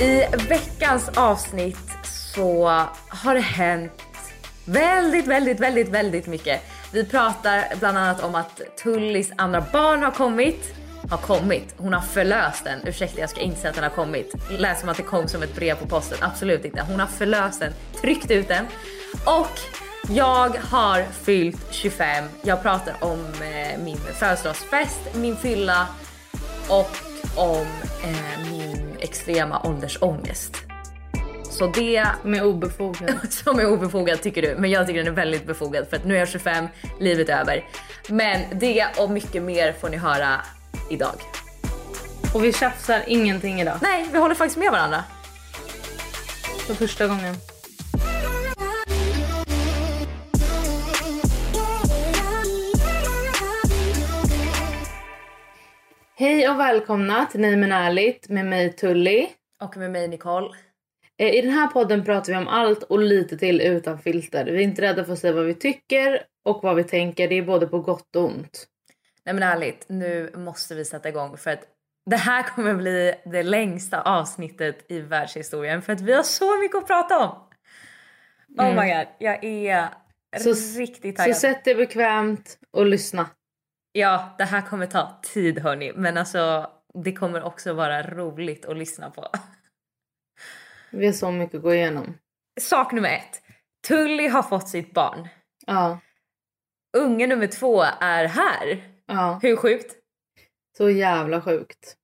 I veckans avsnitt så har det hänt väldigt, väldigt, väldigt, väldigt mycket. Vi pratar bland annat om att Tullis andra barn har kommit. Har kommit. Hon har förlöst den. Ursäkta, jag ska inte säga att den har kommit. Lät som att det kom som ett brev på posten. Absolut inte. Hon har förlöst den, tryckt ut den. Och jag har fyllt 25. Jag pratar om eh, min födelsedagsfest, min fylla och om eh, min extrema åldersångest. Så det Som är obefogad. som är obefogad tycker du, men jag tycker den är väldigt befogad för att nu är jag 25, livet är över. Men det och mycket mer får ni höra idag. Och vi tjafsar ingenting idag. Nej, vi håller faktiskt med varandra. För första gången. Hej och välkomna till Nej men ärligt med mig Tully. Och med mig Nicole. Eh, I den här podden pratar vi om allt och lite till utan filter. Vi är inte rädda för att säga vad vi tycker och vad vi tänker. Det är både på gott och ont. Nej men ärligt, nu måste vi sätta igång för att det här kommer bli det längsta avsnittet i världshistorien för att vi har så mycket att prata om. Oh Mm. my god, jag är Så- riktigt Så taggad. sätt dig bekvämt och lyssna. Ja, det här kommer ta tid hörni, men alltså det kommer också vara roligt att lyssna på. Vi har så mycket att gå igenom. Sak nummer ett. Tully har fått sitt barn. Ja, Unge nummer två är här. ja. Hur sjukt? Så jävla sjukt.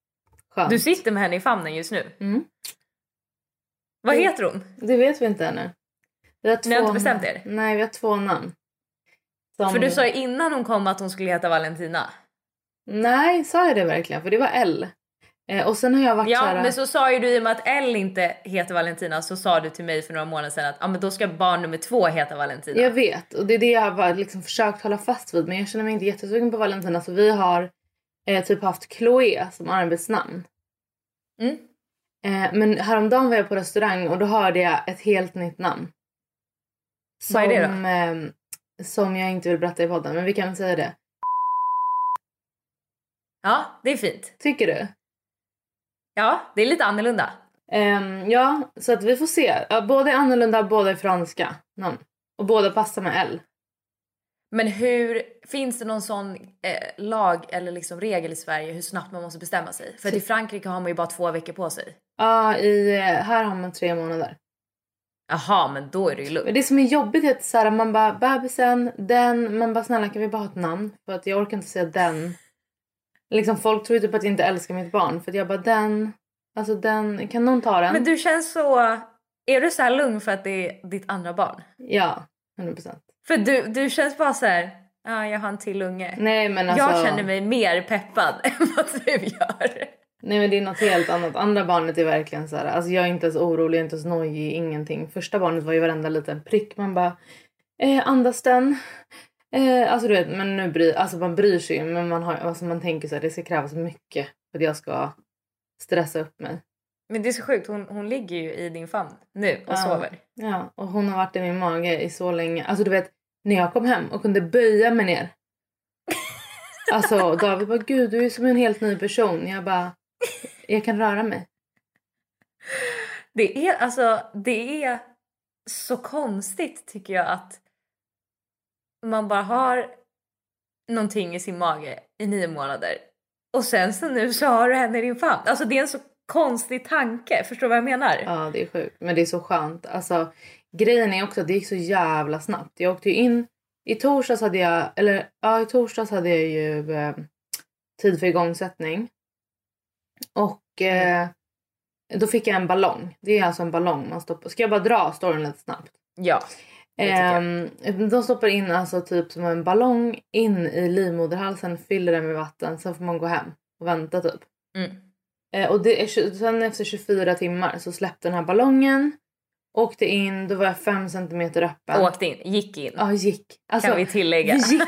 Skönt. Du sitter med henne i famnen just nu. Mm. Vad Mm. heter hon? Det vet vi inte ännu. Vi har, Ni har två- inte bestämt er? Nej, vi har två namn. Som- För du sa ju innan hon kom att hon skulle heta Valentina. Nej, sa jag det verkligen? För det var L. Eh, och sen har jag varit Ja, här... men så sa ju du i och med att Elle inte heter Valentina så sa du till mig för några månader sedan att ah, men då ska barn nummer två heta Valentina. Jag vet, och det är det jag har liksom försökt hålla fast vid. Men jag känner mig inte jättesugen på Valentina. Så vi har eh, typ haft Chloé som arbetsnamn. Mm. Eh, men häromdagen var jag på restaurang och då hörde jag ett helt nytt namn. Som, Vad är det då? Som jag inte vill berätta i podden, men vi kan säga det. Ja, det är fint. Tycker du? Ja, det är lite annorlunda. Ehm, ja, så att vi får se. Båda är annorlunda, båda är franska namn. Och båda passar med L. Men hur, finns det någon sån eh, lag eller liksom regel i Sverige hur snabbt man måste bestämma sig? För att i Frankrike har man ju bara två veckor på sig. Ja, i, eh, här har man tre månader. Jaha, men då är det ju lugnt. det som är jobbigt är att så här, man bara bebisen, den, man bara snälla kan vi bara ha ett namn? För att jag orkar inte säga den. Liksom folk tror ju typ att jag inte älskar mitt barn för att jag bara den, alltså den, kan någon ta den? Men du känns så... Är du så här lugn för att det är ditt andra barn? Ja, 100 procent. För du, du känns bara så här... Ja, jag har en till unge. Nej men alltså. Jag känner mig mer peppad än vad du gör. Nej men det är något helt annat. Andra barnet är verkligen så här. Alltså jag är inte ens orolig, jag är inte ens nojig, ingenting. Första barnet var ju varenda liten prick. Man bara eh, andas den. Eh, alltså du vet, men nu bryr, alltså man bryr sig ju. Men man, har, alltså man tänker så här, det ska krävas mycket för att jag ska stressa upp mig. Men det är så sjukt, hon, hon ligger ju i din famn nu och Ja. sover. Ja, och hon har varit i min mage i så länge. Alltså du vet, när jag kom hem och kunde böja mig ner. Alltså David bara, gud du är som en helt ny person. Jag bara, jag kan röra mig. Det är alltså, det är så konstigt tycker jag att man bara har någonting i sin mage i nio månader och sen så nu så har du henne i din famn. Alltså det är en så konstig tanke, förstår du vad jag menar? Ja, det är sjukt. Men det är så skönt. Alltså, grejen är också att det gick så jävla snabbt. Jag åkte ju in... I torsdags hade jag... Eller ja, i torsdags hade jag ju eh, tid för igångsättning. Och eh, då fick jag en ballong. Det är alltså en ballong man stoppar. Ska jag bara dra storyn lite snabbt? Ja. Eh, de stoppar in alltså typ som en ballong in i livmoderhalsen, fyller den med vatten, sen får man gå hem och vänta typ. Mm. Eh, och det är, sen efter 24 timmar så släppte den här ballongen. Åkte in, då var jag 5 centimeter öppen. Åkte in, gick in. Ja, gick. Alltså, kan vi tillägga. vi gick.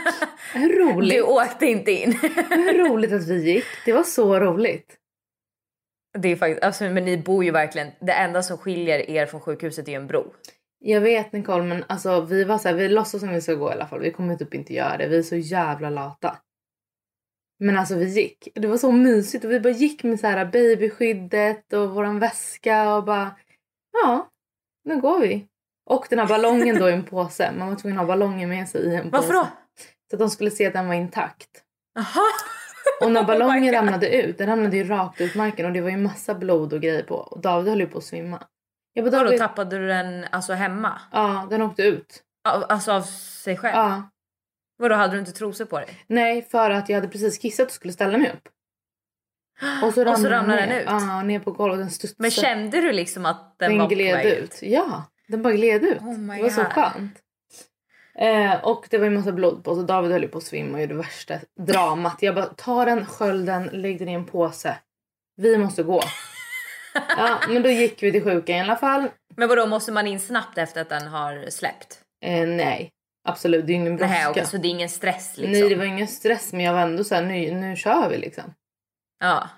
Hur roligt. Du åkte inte in. Hur roligt att vi gick. Det var så roligt. Det är faktiskt, alltså, men ni bor ju verkligen, det enda som skiljer er från sjukhuset är ju en bro. Jag vet Nicole men alltså vi var så här, vi låtsas som vi ska gå i alla fall. Vi kommer typ inte göra det. Vi är så jävla lata. Men alltså vi gick. Det var så mysigt och vi bara gick med så här babyskyddet och våran väska och bara ja, nu går vi. Och den här ballongen då i en påse. Man var tvungen att ha ballongen med sig i en Varför påse. då? Så att de skulle se att den var intakt. Jaha. Och när Oh ballongen God. ramlade ut, den ramlade ju rakt ut marken och det var ju massa blod och grejer på. Och David höll ju på att svimma. Jag bara, David, tappade du den alltså hemma? ja, den åkte ut. Alltså av sig själv? Ja. Vadå hade du inte trosor på dig? Nej, för att jag hade precis kissat och skulle ställa mig upp. Och så Och så ramlade, den den ut? Ja, ner på golvet. Den studsade. Men kände du liksom att den, den var på väg ut. Ja, den bara gled ut. Oh my det var så God. skönt. Eh, och det var ju massa blod på så David höll på att svimma och gjorde värsta dramat. Jag bara, ta den, skölj den, lägg den i en påse. Vi måste gå. ja, men då gick vi till sjukan i alla fall. Men vadå måste man in snabbt efter att den har släppt? Eh, nej, absolut. Det är ingen brådska. Nej okej så det är ingen stress liksom? Nej, det var ingen stress men jag var ändå så här, nu, nu kör vi liksom. Ja.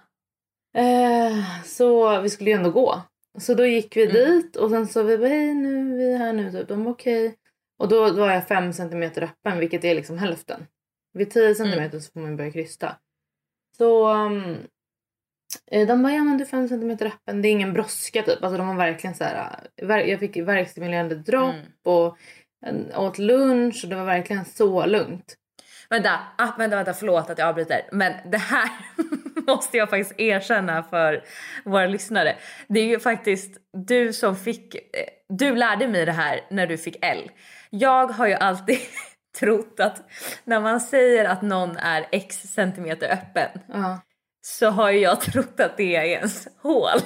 Eh, så vi skulle ju ändå gå. Så då gick vi Mm. dit och sen så vi bara hej nu, vi är här nu typ. De var okej. Och då var jag fem centimeter öppen vilket är liksom hälften. Vid 10 centimeter så får man börja krysta. Så um, eh, de bara ja men du är fem centimeter öppen. Det är ingen brådska typ. Alltså de var verkligen så här. eh, Jag fick värkstimulerande dropp Mm. och åt lunch och det var verkligen så lugnt. Vänta, ah, vänta, vänta, förlåt att jag avbryter. Men det här måste jag faktiskt erkänna för våra lyssnare. Det är ju faktiskt du som fick, eh, du lärde mig det här när du fick L. Jag har ju alltid trott att när man säger att någon är x centimeter öppen Ja. så har ju jag trott att det är ens hål.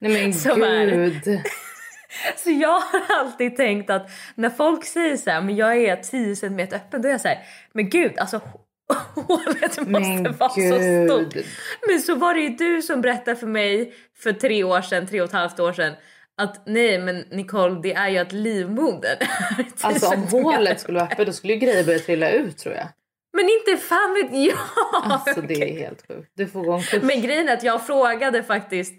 Nej men Som är- gud. Så jag har alltid tänkt att när folk säger så här, men jag är 10 centimeter öppen, då är jag så här, men gud alltså hålet måste Men vara så gud. stort. Men så var det ju du som berättade för mig för tre år sedan, tre och ett halvt år sedan att nej men Nicole det är ju att livmodern 10 Alltså om hålet skulle vara öppet då skulle ju grejer börja trilla ut tror jag. Men inte fan vet jag! Alltså det är helt sjukt. Du får gå en kurs. Men grejen är att jag frågade faktiskt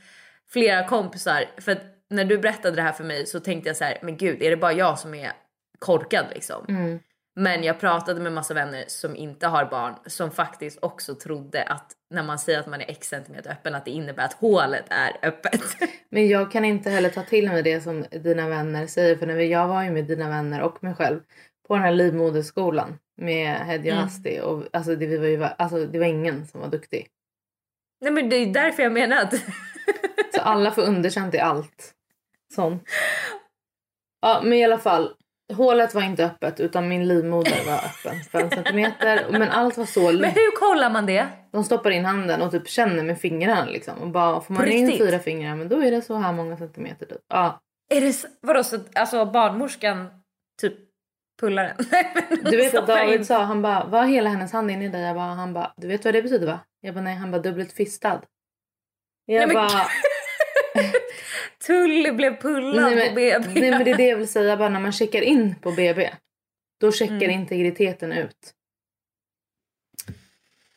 flera kompisar för att när du berättade det här för mig så tänkte jag så här, men gud är det bara jag som är korkad liksom? Mm. Men jag pratade med massa vänner som inte har barn som faktiskt också trodde att när man säger att man är x centimeter öppen att det innebär att hålet är öppet. Men jag kan inte heller ta till mig det som dina vänner säger. För när jag var ju med dina vänner och mig själv på den här livmoderskolan med Hedja Mm. Asti. Och alltså det, var ju, alltså det var ingen som var duktig. Nej men det är därför jag menar att Så alla får underkänt i allt. Sånt. Ja men i alla fall. Hålet var inte öppet utan min livmoder var öppen. 5 centimeter. Men allt var så Men hur kollar man det? De stoppar in handen och typ känner med fingrarna liksom. Och bara får man På in riktigt? fyra fingrar men då är det så här många centimeter typ. Ja. Är det s- vadå så alltså barnmorskan typ pullar den? Du vet att Stoppar David sa, han bara, var hela hennes hand inne i dig? Jag bara, han bara, du vet vad det betyder va? Jag bara, nej, han bara, dubbelt fistad. Jag Nej, men bara, Tully blev pullad nej, men, på BB. nej men det är det jag vill säga, bara när man checkar in på BB, då checkar Mm. integriteten ut.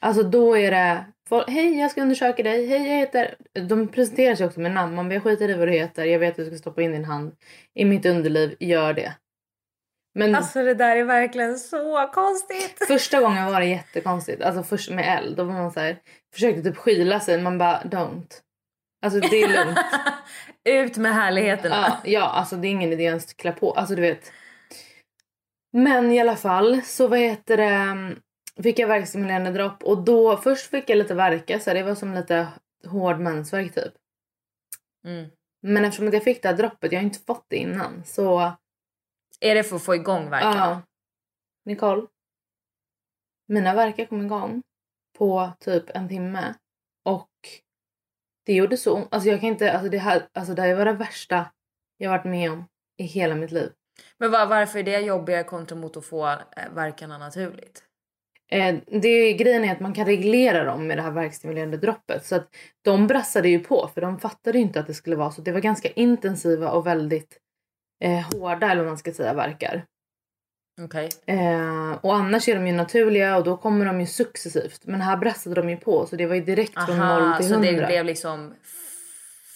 Alltså då är det, folk, hej jag ska undersöka dig, hej jag heter, de presenterar sig också med namn, man bara, skiter i vad du heter, jag vet att du ska stoppa in din hand i mitt underliv, gör det. Men Alltså det där är verkligen så konstigt. Första gången var det jättekonstigt. Alltså först med eld. Då var man så här, försökte typ skyla sig. Man bara don't. Alltså det är lugnt. Ut med härligheten. Ja, ja, alltså det är ingen idé ens att klä på. Alltså du vet. Men i alla fall så vad heter det. Fick jag värkstimulerande dropp och då först fick jag lite värka så det var som lite hård mensvärk typ. Mm. Men eftersom att jag fick det här droppet, jag har inte fått det innan så Är det för att få igång verkan? ja. Nicole. Mina verkar kom igång på typ en timme det gjorde så ont. Alltså jag kan inte, alltså det här, alltså det här var det värsta jag varit med om i hela mitt liv. Men var, varför är det jobbigare kontra mot att få eh, verkarna naturligt? Eh, det grejen är att man kan reglera dem med det här värkstimulerande droppet. Så att de brassade ju på för de fattade ju inte att det skulle vara så. Det var ganska intensiva och väldigt eh, hårda eller vad man ska säga verkar. Okej. Eh, och annars är de ju naturliga och då kommer de ju successivt. Men här brassade de ju på så det var ju direkt från 0 Aha, till så 100. det blev liksom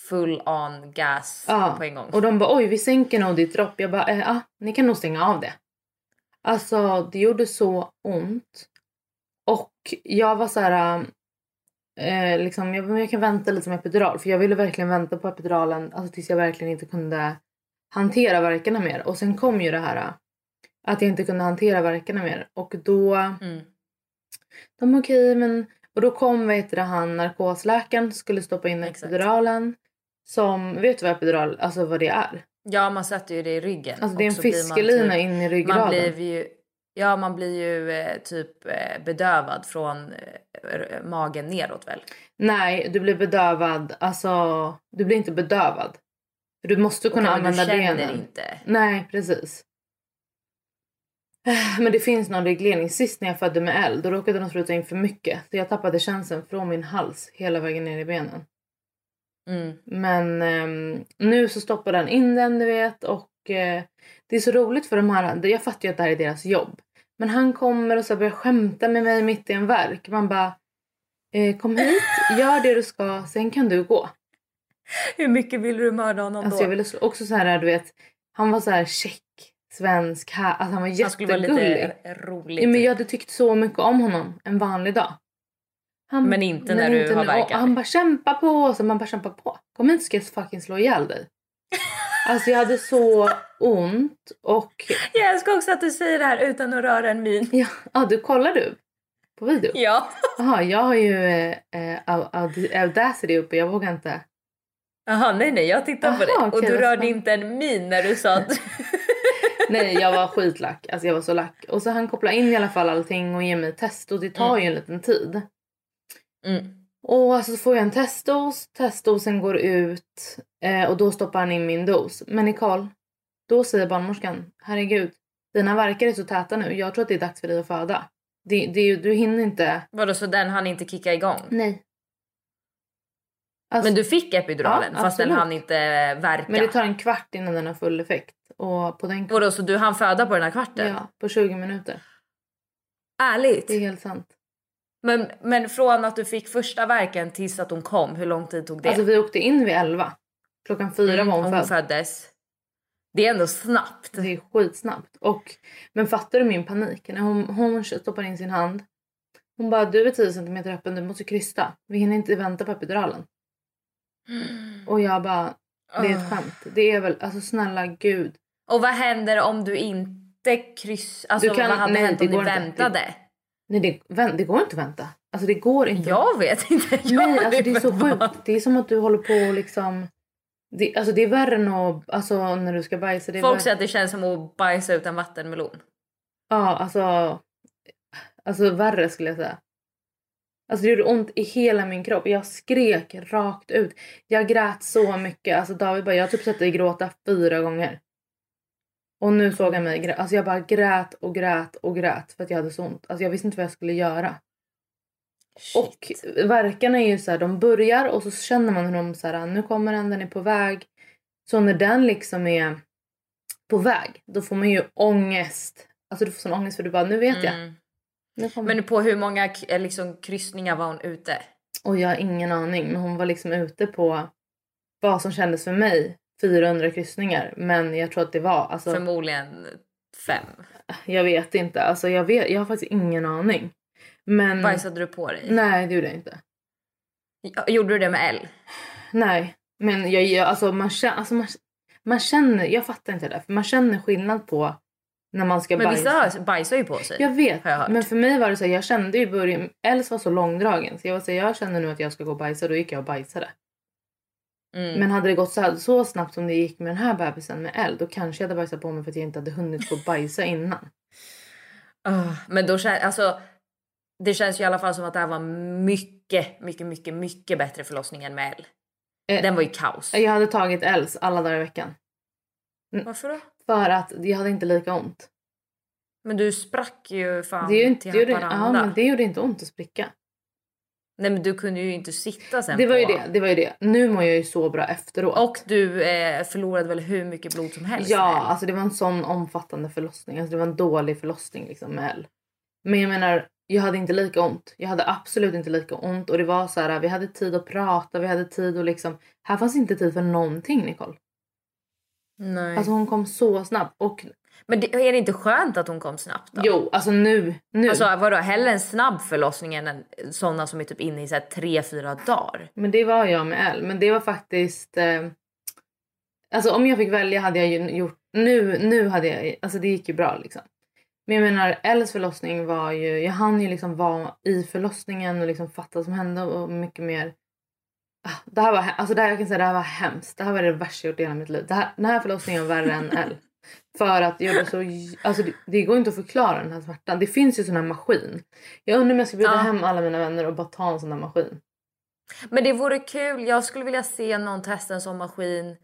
full on gas Ja, på en gång? Och de bara oj vi sänker nog ditt dropp. Jag bara eh, ah, ni kan nog stänga av det. Alltså det gjorde så ont. Och jag var så här. Eh, liksom, jag, jag kan vänta lite med epidural för jag ville verkligen vänta på epiduralen alltså, tills jag verkligen inte kunde hantera verkarna mer. Och sen kom ju det här att jag inte kunde hantera verkarna mer och då Mm. de okej men och då kom heter det, han narkosläkaren skulle stoppa in epiduralen som vet du vad epidural alltså vad det är? Ja, man sätter ju det i ryggen. Alltså det är en man fiskelina typ- in i Man ryggraden. blir ju, ja, man blir ju eh, typ eh, bedövad från eh, magen neråt väl? Nej, du blir bedövad. Alltså, du blir inte bedövad. För Du måste kunna men använda du känner benen. inte. Nej, precis. Eh, Men det finns någon reglering. Sist när jag födde med eld, då råkade de spruta in för mycket. Så jag tappade känseln från min hals hela vägen ner i benen. Mm. Men ehm, nu så stoppar den in den, du vet. Och eh, det är så roligt för de här. Jag fattar ju att det här är deras jobb. Men han kommer och så börjar skämta med mig mitt i en verk. Man bara, eh, kom hit, gör det du ska, sen kan du gå. Hur mycket vill du mörda honom Alltså då? jag ville också så här, du vet. Han var så här check, svensk, här, alltså han var Han skulle vara jättegullig. lite rolig. Ja, men typ. jag hade tyckt så mycket om honom en vanlig dag. Han, Men inte när du har nu. Och verkar. Han bara kämpa på. Så man bara kämpa på. Kom hit ska jag fucking slå ihjäl dig. Alltså jag hade så ont och Jag älskar också att du säger det här utan att röra en min. ja, ah, du kollar du på video? Ja. Jaha, jag har ju eh, Au- Aud- Audacity uppe, jag vågar inte. Jaha, nej nej, jag tittar på Aha, det. Och okej, du rörde inte en min när du sa att... Nej, jag var skitlack. Alltså jag var så lack. Och så han kopplar in i alla fall allting och ger mig test och det tar ju en liten tid. Mm. Och alltså så får jag en testdos, testdosen går ut eh, och då stoppar han in min dos. Men Nicole, då säger barnmorskan, herregud, dina verkar är så täta nu, jag tror att det är dags för dig att föda. Det, det, du hinner inte... Vadå, så den hann inte kicka igång? Nej. Alltså, Men du fick epiduralen Ja, fast den hann inte verka? men det tar en kvart innan den har full effekt. Och på den Vadå, så du hann föda på den här kvarten? Ja, på 20 minuter. Ärligt? Det är helt sant. Men, men från att du fick första verken tills att hon kom, hur lång tid tog det? Alltså vi åkte in vid 11. Klockan fyra Mm, var hon född. föddes. Det är ändå snabbt. Det är skitsnabbt. Och, men fattar du min panik? När hon, hon stoppar in sin hand. Hon bara, du är 10 cm öppen, du måste krysta. Vi hinner inte vänta på epiduralen. Och jag bara, det är ett skämt. Det är väl, alltså snälla gud. Och vad händer om du inte kryss... Alltså Du kan- vad hade nej, hänt det om ni inte. väntade? Nej, det, det går inte att vänta. Alltså det går inte. Jag vet inte. Jag Nej, alltså det är så sjukt. Det är som att du håller på och liksom... Det, alltså det är värre än att, alltså när du ska bajsa. Det Folk värre. säger att det känns som att bajsa ut en vattenmelon. Ja, alltså... Alltså värre skulle jag säga. Alltså det gjorde ont i hela min kropp. Jag skrek rakt ut. Jag grät så mycket. Alltså David bara, jag har typ sett dig gråta fyra gånger. Och nu såg han mig Alltså jag bara grät och grät och grät för att jag hade så ont. Alltså jag visste inte vad jag skulle göra. Och verkarna är ju så här, de börjar och så känner man hur de så här, nu kommer den, den är på väg. Så när den liksom är på väg, då får man ju ångest. Alltså du får sån ångest för du bara, nu vet jag. Mm. Nu. Men på hur många eh, liksom, kryssningar var hon ute? Och jag har ingen aning, men hon var liksom ute på vad som kändes för mig 400 kryssningar. Men jag tror att det var, alltså Förmodligen fem. jag vet inte. Alltså jag, vet, jag har faktiskt ingen aning. Men Bajsade du på dig? nej det gjorde jag inte. Gjorde du det med L? Nej, men jag, jag, alltså, man, känner, alltså man, man känner, jag fattar inte det, för man känner skillnad på när man ska Men bajsa. vissa bajsar ju på sig. Jag vet, jag men för mig var det så här, jag kände ju i början, Els var så långdragen så jag var så här, jag känner nu att jag ska gå och bajsa, då gick jag och bajsade. Mm. Men hade det gått så, här, så snabbt som det gick med den här bebisen med El, då kanske jag hade bajsat på mig för att jag inte hade hunnit och bajsa innan. Ah, men då känns alltså. Det känns ju i alla fall som att det här var mycket, mycket, mycket, mycket bättre förlossning än med L. Eh, Den var ju kaos. Jag hade tagit Els alla dagar i veckan. Varför då? För att jag hade inte lika ont. Men du sprack ju fan Det, inte, till det, gjorde, Haparanda. ja, men det gjorde inte ont att spricka. Nej men du kunde ju inte sitta sen Det var ju på... det, det var ju det. Nu mår jag ju så bra efteråt. Och du eh, förlorade väl hur mycket blod som helst? Ja, med alltså det var en sån omfattande förlossning. Alltså det var en dålig förlossning liksom med L. Men jag menar, jag hade inte lika ont. Jag hade absolut inte lika ont och det var så här, vi hade tid att prata, vi hade tid att liksom. Här fanns inte tid för någonting Nicole. Nej. Alltså hon kom så snabbt och Men det, är det inte skönt att hon kom snabbt då? jo, alltså nu, nu. Alltså vadå, hellre en snabb förlossning än en, såna som är typ inne i så här tre, fyra dagar? Men det var jag med L. Men det var faktiskt... Eh, alltså om jag fick välja hade jag ju gjort... Nu, nu hade jag... Alltså det gick ju bra liksom. Men jag menar Ls förlossning var ju... Jag hann ju liksom vara i förlossningen och liksom fatta vad som hände och mycket mer. Ah, Det här var, alltså det här, jag kan säga det här var hemskt. Det här var det värsta jag gjort i hela mitt liv. Det här, den här förlossningen var värre än L. För att jag var så... Alltså det, det går inte att förklara den här smärtan. Det finns ju sån här maskin. Jag undrar om jag ska bjuda Ja. hem alla mina vänner och bara ta en sån här maskin. Men det vore kul. Jag skulle vilja se någon testa en sån maskin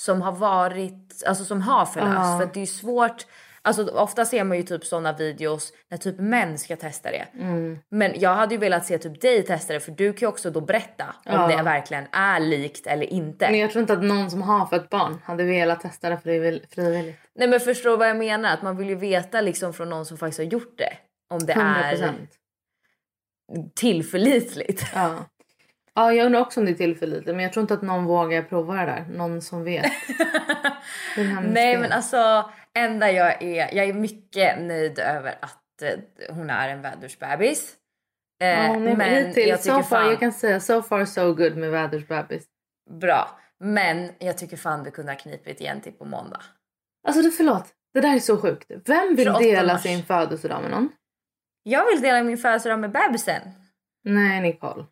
som har varit, alltså som har förlöst. Ja. För det är ju svårt. Alltså ofta ser man ju typ såna videos när typ män ska testa det. Mm. Men jag hade ju velat se typ dig testa det för du kan ju också då berätta om Ja. det verkligen är likt eller inte. Men jag tror inte att någon som har fött barn hade velat testa det frivill- frivilligt. Nej men förstår vad jag menar? Att man vill ju veta liksom från någon som faktiskt har gjort det. Om det 100 är tillförlitligt. Ja. ja, jag undrar också om det är tillförlitligt. Men jag tror inte att någon vågar prova det där. Någon som vet. Nej men alltså enda jag är, jag är mycket nöjd över att eh, hon är en vädersbebis. Eh, Ja, men hittills, jag tycker so far, fan, jag kan säga so far so good med vädersbebis. bra. Men jag tycker fan du kunde ha knipit igen till på måndag. Alltså du förlåt, det där är så sjukt. Vem vill 28 dela mars. sin födelsedag med någon? Jag vill dela min födelsedag med bebisen. Nej Nicole.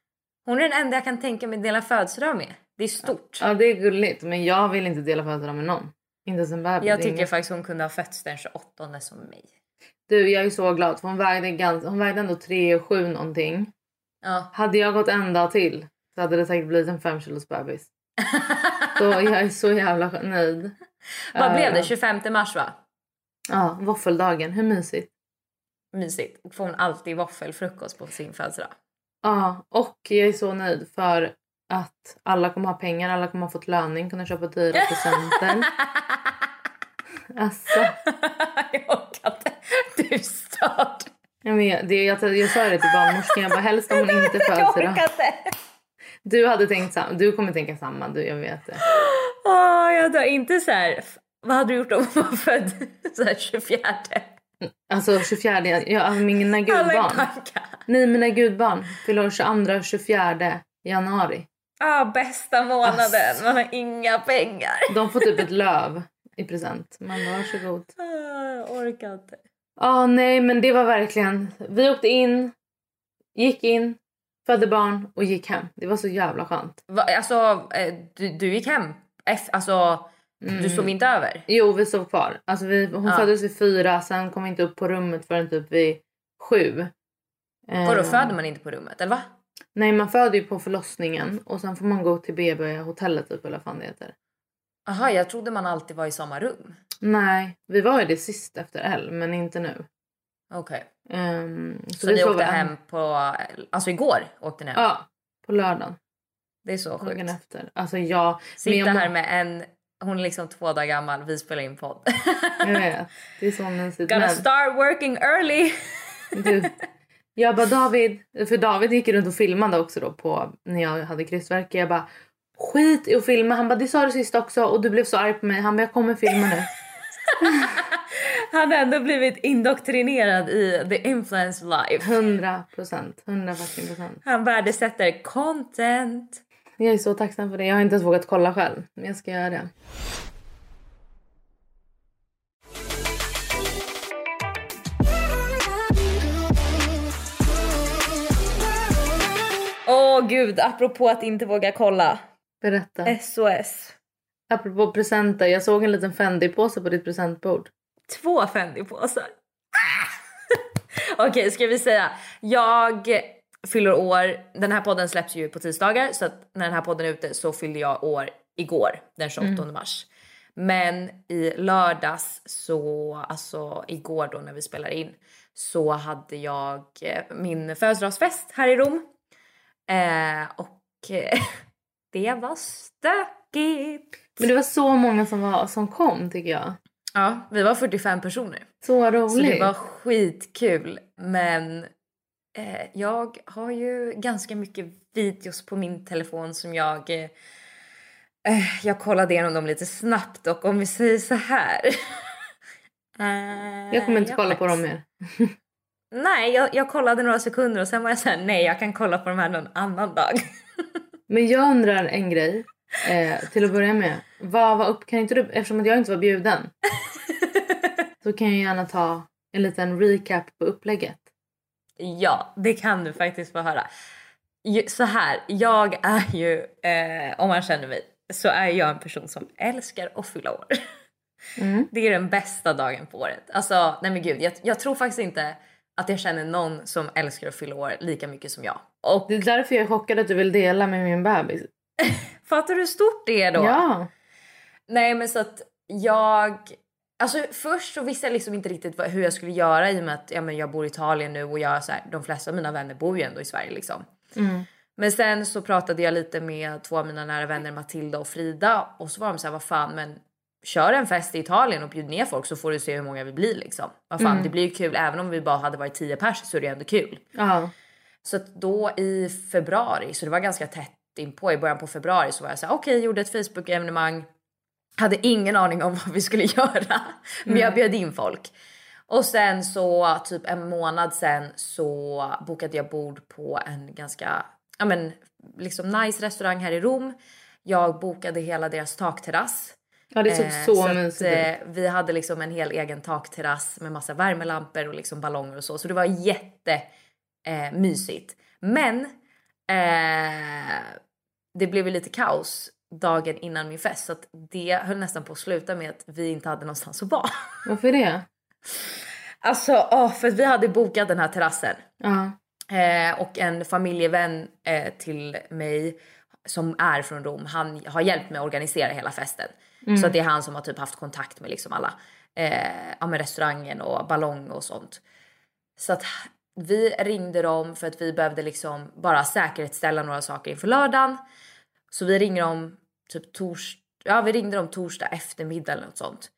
Hon är den enda jag kan tänka mig dela födelsedag med. Det är stort. Ja det är gulligt men jag vill inte dela födelsedag med någon. Inte bebis. Jag tycker faktiskt hon kunde ha fötts den 28 som mig. Du jag är så glad för hon vägde, ganska, hon vägde ändå 3 och 7 någonting. Ja. Hade jag gått en dag till så hade det säkert blivit en 5 kilos bebis. Så jag är så jävla nöjd. Vad blev det? Eh, 25 mars va? Ja, våffeldagen. Hur mysigt? Mysigt. Får hon alltid våffelfrukost på sin födelsedag. Ja, och jag är så nöjd för att alla kommer ha pengar, alla kommer ha fått löning, kunna köpa dyra presenter. Alltså, jag orkar inte. Du är störd. jag, men, det, jag, jag sa det till barnmorskan, jag bara helst om hon inte Jag föds idag. Du hade tänkt samma, du kommer tänka samma, du, jag vet det. Åh, jag dör inte så här. Vad hade du gjort om hon var född så här 24? Alltså 24, ja, alltså mina gudbarn. Nej, mina gudbarn fyller 22 och 24 januari. Ah, bästa månaden. Alltså. Man har inga pengar. De får typ ett löv i present. Man bara, varsågod. Ah, orkar inte. Ja, nej, men det var verkligen... Vi åkte in, gick in, födde barn och gick hem. Det var så jävla skönt. Va, alltså, eh, du, du gick hem? F, alltså, Mm. du sov inte över? Jo, vi sov kvar. Alltså vi, hon Ja. föddes vid fyra, sen kom vi inte upp på rummet förrän typ vid sju. Vadå, Eh, föder man inte på rummet? Eller va? Nej, man föder ju på förlossningen och sen får man gå till BB-hotellet typ, eller vad fan det heter. Aha, jag trodde man alltid var i samma rum. Nej, vi var ju det sist efter L, men inte nu. Okej. Ehm, Så, vi ni åkte en- hem på... Alltså igår åkte ni hem? Ja, på lördagen. Det är så Dagen sjukt. efter. Alltså jag... Sitta jag här med en... Hon är liksom två dagar gammal, vi spelar in podd. Jag vet. Det är så mysigt. Gonna Men- start working early! Du, jag bara David, för David gick runt och filmade också då på när jag hade krystvärk. Jag bara skit i att filma. Han bara det sa du sist också och du blev så arg på mig. Han bara jag kommer filma nu. Han har ändå blivit indoktrinerad i the influence life. 100 procent. 100 fucking procent. Han värdesätter content. Jag är så tacksam för det. Jag har inte ens vågat kolla själv. Men jag ska göra det. Åh gud, apropå att inte våga kolla. Berätta. SOS. Apropå presenter. Jag såg en liten Fendi-påse på ditt presentbord. Två Fendi-påsar. Okej, ska vi säga. Jag fyller år. Den här podden släpps ju på tisdagar så att när den här podden är ute så fyllde jag år igår den 28 mars. Men i lördags så, alltså igår då när vi spelar in så hade jag eh, min födelsedagsfest här i Rom. Eh, och eh, det var stökigt. Men det var så många som, var, som kom tycker jag. Ja, vi var 45 personer. Så roligt. Så det var skitkul. Men eh, jag har ju ganska mycket videos på min telefon som jag... Eh, eh, jag kollade igenom dem lite snabbt och om vi säger så här. eh, Jag kommer inte jag kolla på faktiskt- dem mer. Nej, jag, jag kollade några sekunder och sen var jag såhär, nej jag kan kolla på de här någon annan dag. Men jag undrar en grej. Eh, till att börja med. Vad var upp, kan inte du, eftersom att jag inte var bjuden. så kan jag gärna ta en liten recap på upplägget. Ja, det kan du faktiskt få höra. Så här, jag är ju, eh, om man känner mig, så är jag en person som älskar att fylla år. Mm. Det är den bästa dagen på året. Alltså, nej men gud, jag, jag tror faktiskt inte att jag känner någon som älskar att fylla år lika mycket som jag. Och Det är därför jag är chockad att du vill dela med min bebis. fattar du hur stort det är då? Ja. Nej men så att jag... Alltså först så visste jag liksom inte riktigt vad, hur jag skulle göra i och med att ja, men jag bor i Italien nu och jag, så här, de flesta av mina vänner bor ju ändå i Sverige liksom. Mm. Men sen så pratade jag lite med två av mina nära vänner Matilda och Frida och så var de så här, vad fan men kör en fest i Italien och bjud ner folk så får du se hur många vi blir liksom. Vad fan det blir ju kul även om vi bara hade varit 10 pers så är det ändå kul. Ja. Så då i februari, så det var ganska tätt inpå i början på februari så var jag så här, okej gjorde ett Facebook-evenemang. Hade ingen aning om vad vi skulle göra. Men jag bjöd in folk. Och sen så typ en månad sen så bokade jag bord på en ganska, ja men liksom nice restaurang här i Rom. Jag bokade hela deras takterrass. Ja, det såg Eh, så, att, mysigt ut. eh, Vi hade liksom en hel egen takterrass med massa värmelampor och liksom ballonger och så. Så det var jätte eh. Men eh, det blev ju lite kaos dagen innan min fest så att det höll nästan på att sluta med att vi inte hade någonstans att vara. Varför det? Alltså, åh, för att vi hade bokat den här terrassen. Ja. Eh, och en familjevän eh, till mig som är från Rom, han har hjälpt mig att organisera hela festen. Så att det är han som har typ haft kontakt med liksom alla, eh, ja, med restaurangen och ballong och sånt. Så att vi ringde dem för att vi behövde liksom bara säkerhetsställa några saker inför lördagen. Så vi ringer dem typ tors ja, vi ringde dem torsdag eftermiddag eller något sånt.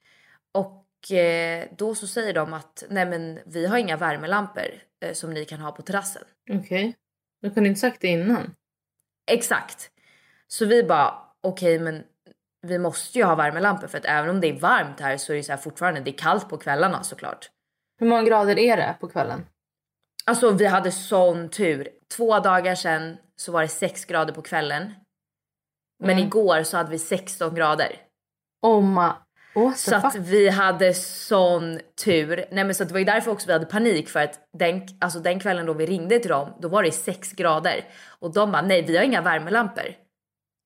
Och eh, då så säger de att nej men vi har inga värmelampor eh, som ni kan ha på terrassen. Okej. Du kunde inte sagt det innan. Exakt. Så vi bara okej men vi måste ju ha värmelampor för att även om det är varmt här så är det så fortfarande det är kallt på kvällarna såklart. Hur många grader är det på kvällen? Alltså vi hade sån tur. Två dagar sedan så var det 6 grader på kvällen. Men Mm. igår så hade vi 16 grader. Oh my... Så att vi hade sån tur. Nej men så det var ju därför också vi hade panik för att den, alltså den kvällen då vi ringde till dem då var det 6 grader. Och de bara nej vi har inga värmelampor.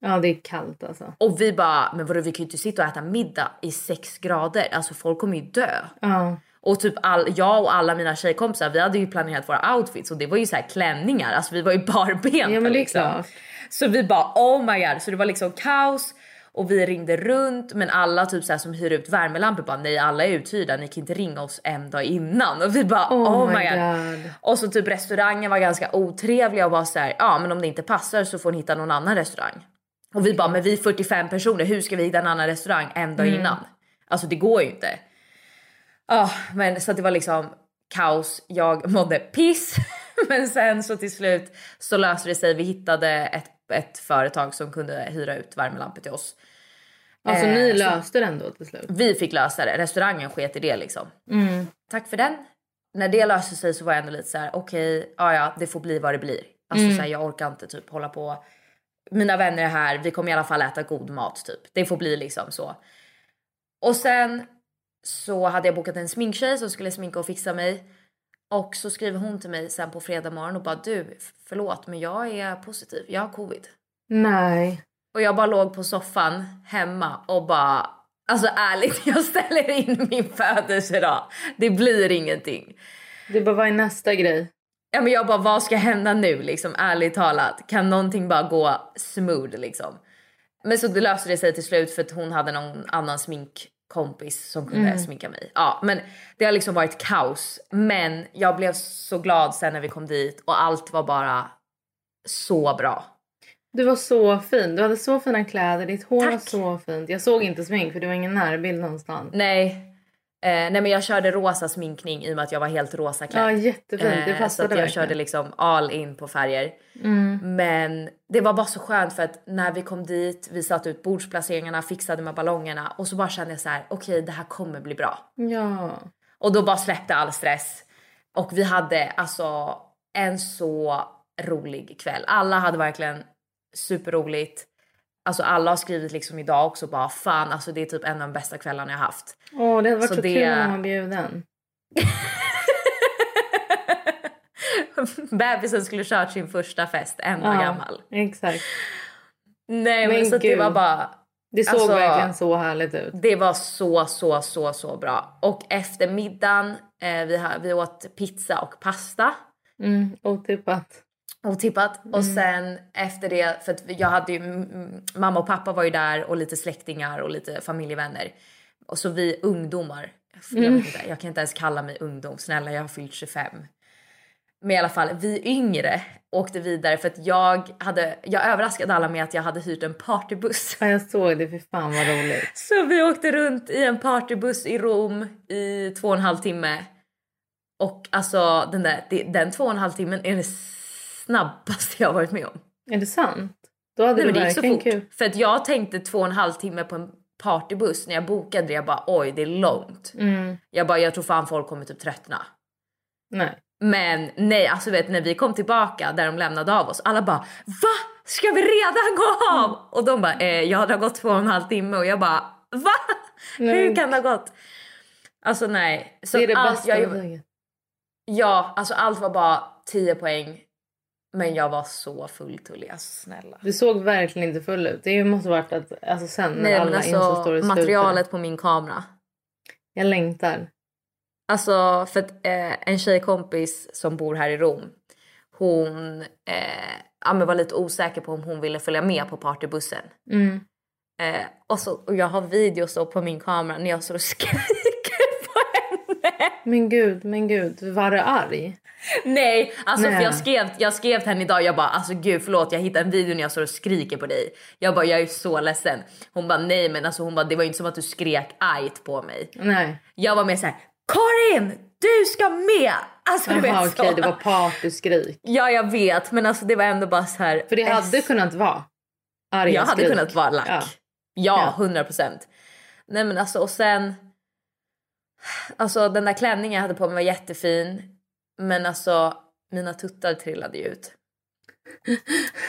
Ja, det är kallt alltså. Och vi bara men vadå vi kan ju inte sitta och äta middag i 6 grader. Alltså folk kommer ju dö. Ja. Och typ all, jag och alla mina tjejkompisar vi hade ju planerat våra outfits och det var ju så här klänningar. Alltså vi var ju barbenta Ja, men liksom. klart. Så vi bara oh my god. Så det var liksom kaos och vi ringde runt men alla typ så här som hyr ut värmelampor bara nej alla är uthyrda ni kan inte ringa oss en dag innan. Och vi bara oh, my god. Och så typ restaurangen var ganska otrevliga och var så här ja men om det inte passar så får ni hitta någon annan restaurang. Och vi bara men vi är 45 personer hur ska vi hitta en annan restaurang en dag innan? Alltså det går ju inte. Ja, men så att det var liksom kaos. Jag mådde piss. Men sen så till slut så löste det sig. Vi hittade ett, ett företag som kunde hyra ut värmelampor till oss. Alltså Eh, ni löste den då till slut? Vi fick lösa det. Restaurangen sket i det liksom. Mm. Tack för den. När det löste sig så var jag ändå lite så här: okej, ja ja, det får bli vad det blir. Alltså Mm. så här, jag orkar inte typ hålla på mina vänner är här, vi kommer i alla fall äta god mat typ. Det får bli liksom så. Och sen så hade jag bokat en sminktjej som skulle sminka och fixa mig. Och så skriver hon till mig sen på fredag morgon och bara du, förlåt men jag är positiv, jag har covid. Nej. Och jag bara låg på soffan hemma och bara, alltså ärligt jag ställer in min födelsedag. Det blir ingenting. Det bara, vad är nästa grej? Ja men jag bara, vad ska hända nu liksom ärligt talat? Kan någonting bara gå smooth liksom? Men så löste det sig till slut för att hon hade någon annan sminkkompis som kunde Mm. sminka mig. Ja men det har liksom varit kaos. Men jag blev så glad sen när vi kom dit och allt var bara så bra. Du var så fin. Du hade så fina kläder. Ditt hår var Tack. så fint. Jag såg inte smink för det var ingen närbild någonstans. Nej, eh, nej men jag körde rosa sminkning i och med att jag var helt rosa klädd. Ja, jättefint. Det Eh, så passade att jag verkligen. körde liksom all in på färger. Mm. Men det var bara så skönt för att när vi kom dit, vi satte ut bordsplaceringarna, fixade med ballongerna och så bara kände jag så här: okej det här kommer bli bra. Ja. Och då bara släppte all stress. Och vi hade alltså en så rolig kväll. Alla hade verkligen superroligt. Alltså alla har skrivit liksom idag också bara fan alltså det är typ en av de bästa kvällarna jag haft. Åh, det hade varit Så så, det- kul om man bjuden. Bebisen skulle kört sin första fest, en år Ja. gammal. Exakt. Nej men, Men så det var bara Det såg Alltså- verkligen så härligt ut. Det var så, så, så, så bra. Och efter middagen, eh, vi, vi åt pizza och pasta. Mm, otippat. Otippat. Och Mm. sen efter det, för att jag hade ju, mm, mm, mamma och pappa var ju där och lite släktingar och lite familjevänner. Och så vi ungdomar, jag, Mm. inte, jag kan inte ens kalla mig ungdom, snälla jag har fyllt 25. Men i alla fall, vi yngre åkte vidare för att jag hade, jag överraskade alla med att jag hade hyrt en partybuss. Ja, jag såg det. Fy fan vad roligt. Så vi åkte runt i en partybuss i Rom i två och en halv timme. Och alltså den där, den två och en halv timmen är det snabbaste jag varit med om. Är det sant? Då hade Nej, det gick så fort. kul. För att jag tänkte två och en halv timme på en partybuss när jag bokade det. Jag bara oj det är långt. Mm. Jag bara jag tror fan folk kommer typ tröttna. Nej. Men nej, alltså vet när vi kom tillbaka där de lämnade av oss, alla bara VA? Ska vi redan gå av? Och de bara eh, ja det har gått två och en halv timme och jag bara VA? Nej. Hur kan det ha gått? Alltså nej. Så det är det allt, bästa jag. Ja, alltså allt var bara 10 poäng. Men jag var så full Tully, alltså snälla. Du såg verkligen inte full ut. Det måste varit att alltså sen när Nej alla alltså slutade. materialet på min kamera. Jag längtar. Alltså för att eh, en tjejkompis som bor här i Rom. Hon eh, ja, men var lite osäker på om hon ville följa med på partybussen. Mm. Eh, och, så, och jag har videos på min kamera när jag står och skriker. Men gud, men gud. Var du arg? Nej, alltså Nej. för jag skrev, jag skrev till henne idag, jag bara alltså gud förlåt jag hittade en video när jag står och skriker på dig. Jag bara jag är så ledsen. Hon bara nej men alltså hon bara det var ju inte som att du skrek argt på mig. Nej. Jag var mer såhär Karin du ska med! Alltså du Jaha vet okej, så. det var partyskrik. Ja jag vet men alltså det var ändå bara så här. För det hade S- kunnat vara arga Jag hade skrik. kunnat vara lack. Ja. Ja, Ja. 100 procent. Nej men alltså och sen. Alltså den där klänningen jag hade på mig var jättefin. Men alltså mina tuttar trillade ju ut.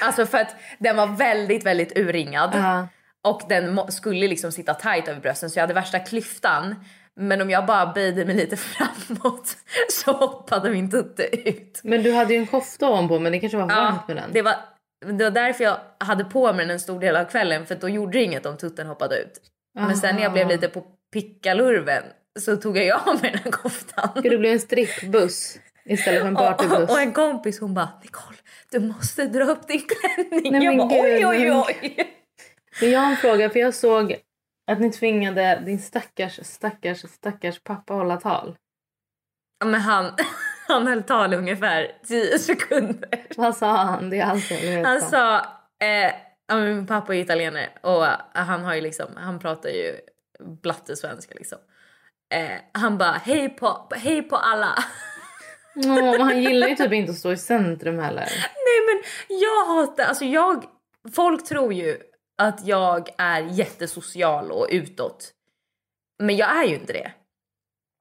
Alltså för att den var väldigt, väldigt urringad. Ja. Och den skulle liksom sitta tight över brösten så jag hade värsta klyftan. Men om jag bara böjde mig lite framåt så hoppade min tutte ut. Men du hade ju en kofta ovanpå men det kanske var varmt med den. det var, det var därför jag hade på mig den en stor del av kvällen för då gjorde det inget om tutten hoppade ut. Men sen när jag blev Aha. lite på pickalurven så tog jag av mig den här koftan. Gud, det blev en strippbuss istället för en Och, partybuss. och, och en kompis hon bara Nicole du måste dra upp din klänning. Nej, jag bara gud, oj oj oj. Men jag har en fråga för jag såg att ni tvingade din stackars, stackars, stackars pappa hålla tal. Ja, Men han, han höll tal ungefär 10 sekunder. Vad sa han? Det är allt jag vill veta. Han sa, eh, ja, min pappa är italienare och han har ju liksom, han pratar ju blattesvenska liksom. Eh, han bara hej på, hej på alla. Men han gillar ju typ inte att stå i centrum heller. Nej men jag hatar, alltså jag, folk tror ju att jag är jättesocial och utåt. Men jag är ju inte det.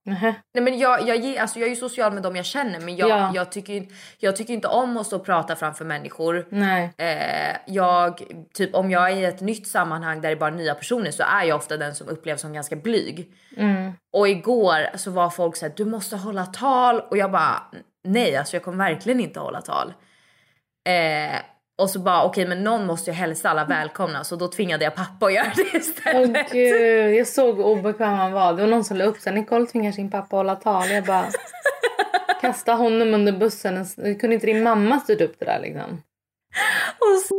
Nähä. Nej, men jag, jag, alltså jag är ju social med dem jag känner men jag, Ja. jag, tycker, jag tycker inte om att stå och prata framför människor. Nej. Eh, jag, typ om jag är i ett nytt sammanhang där det är bara nya personer så är jag ofta den som upplevs som ganska blyg. Mm. Och igår så var folk såhär, du måste hålla tal och jag bara nej alltså jag kommer verkligen inte hålla tal. Eh, och så bara okej men någon måste ju hälsa alla välkomna så då tvingade jag pappa att göra det Åh istället. gud, jag såg hur obekväm han var. Det var någon som la upp sig. Nicole tvingar sin pappa att hålla tal. Jag bara... Kasta honom under bussen. Kunde inte din mamma styrt upp det där liksom? Och så-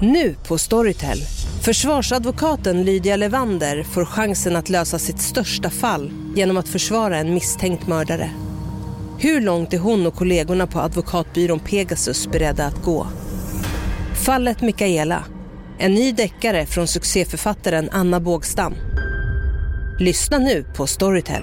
Nu på Storytel. Försvarsadvokaten Lydia Levander får chansen att lösa sitt största fall genom att försvara en misstänkt mördare. Hur långt är hon och kollegorna på advokatbyrån Pegasus beredda att gå? Fallet Mikaela. En ny deckare från succéförfattaren Anna Bågstam. Lyssna nu på Storytel.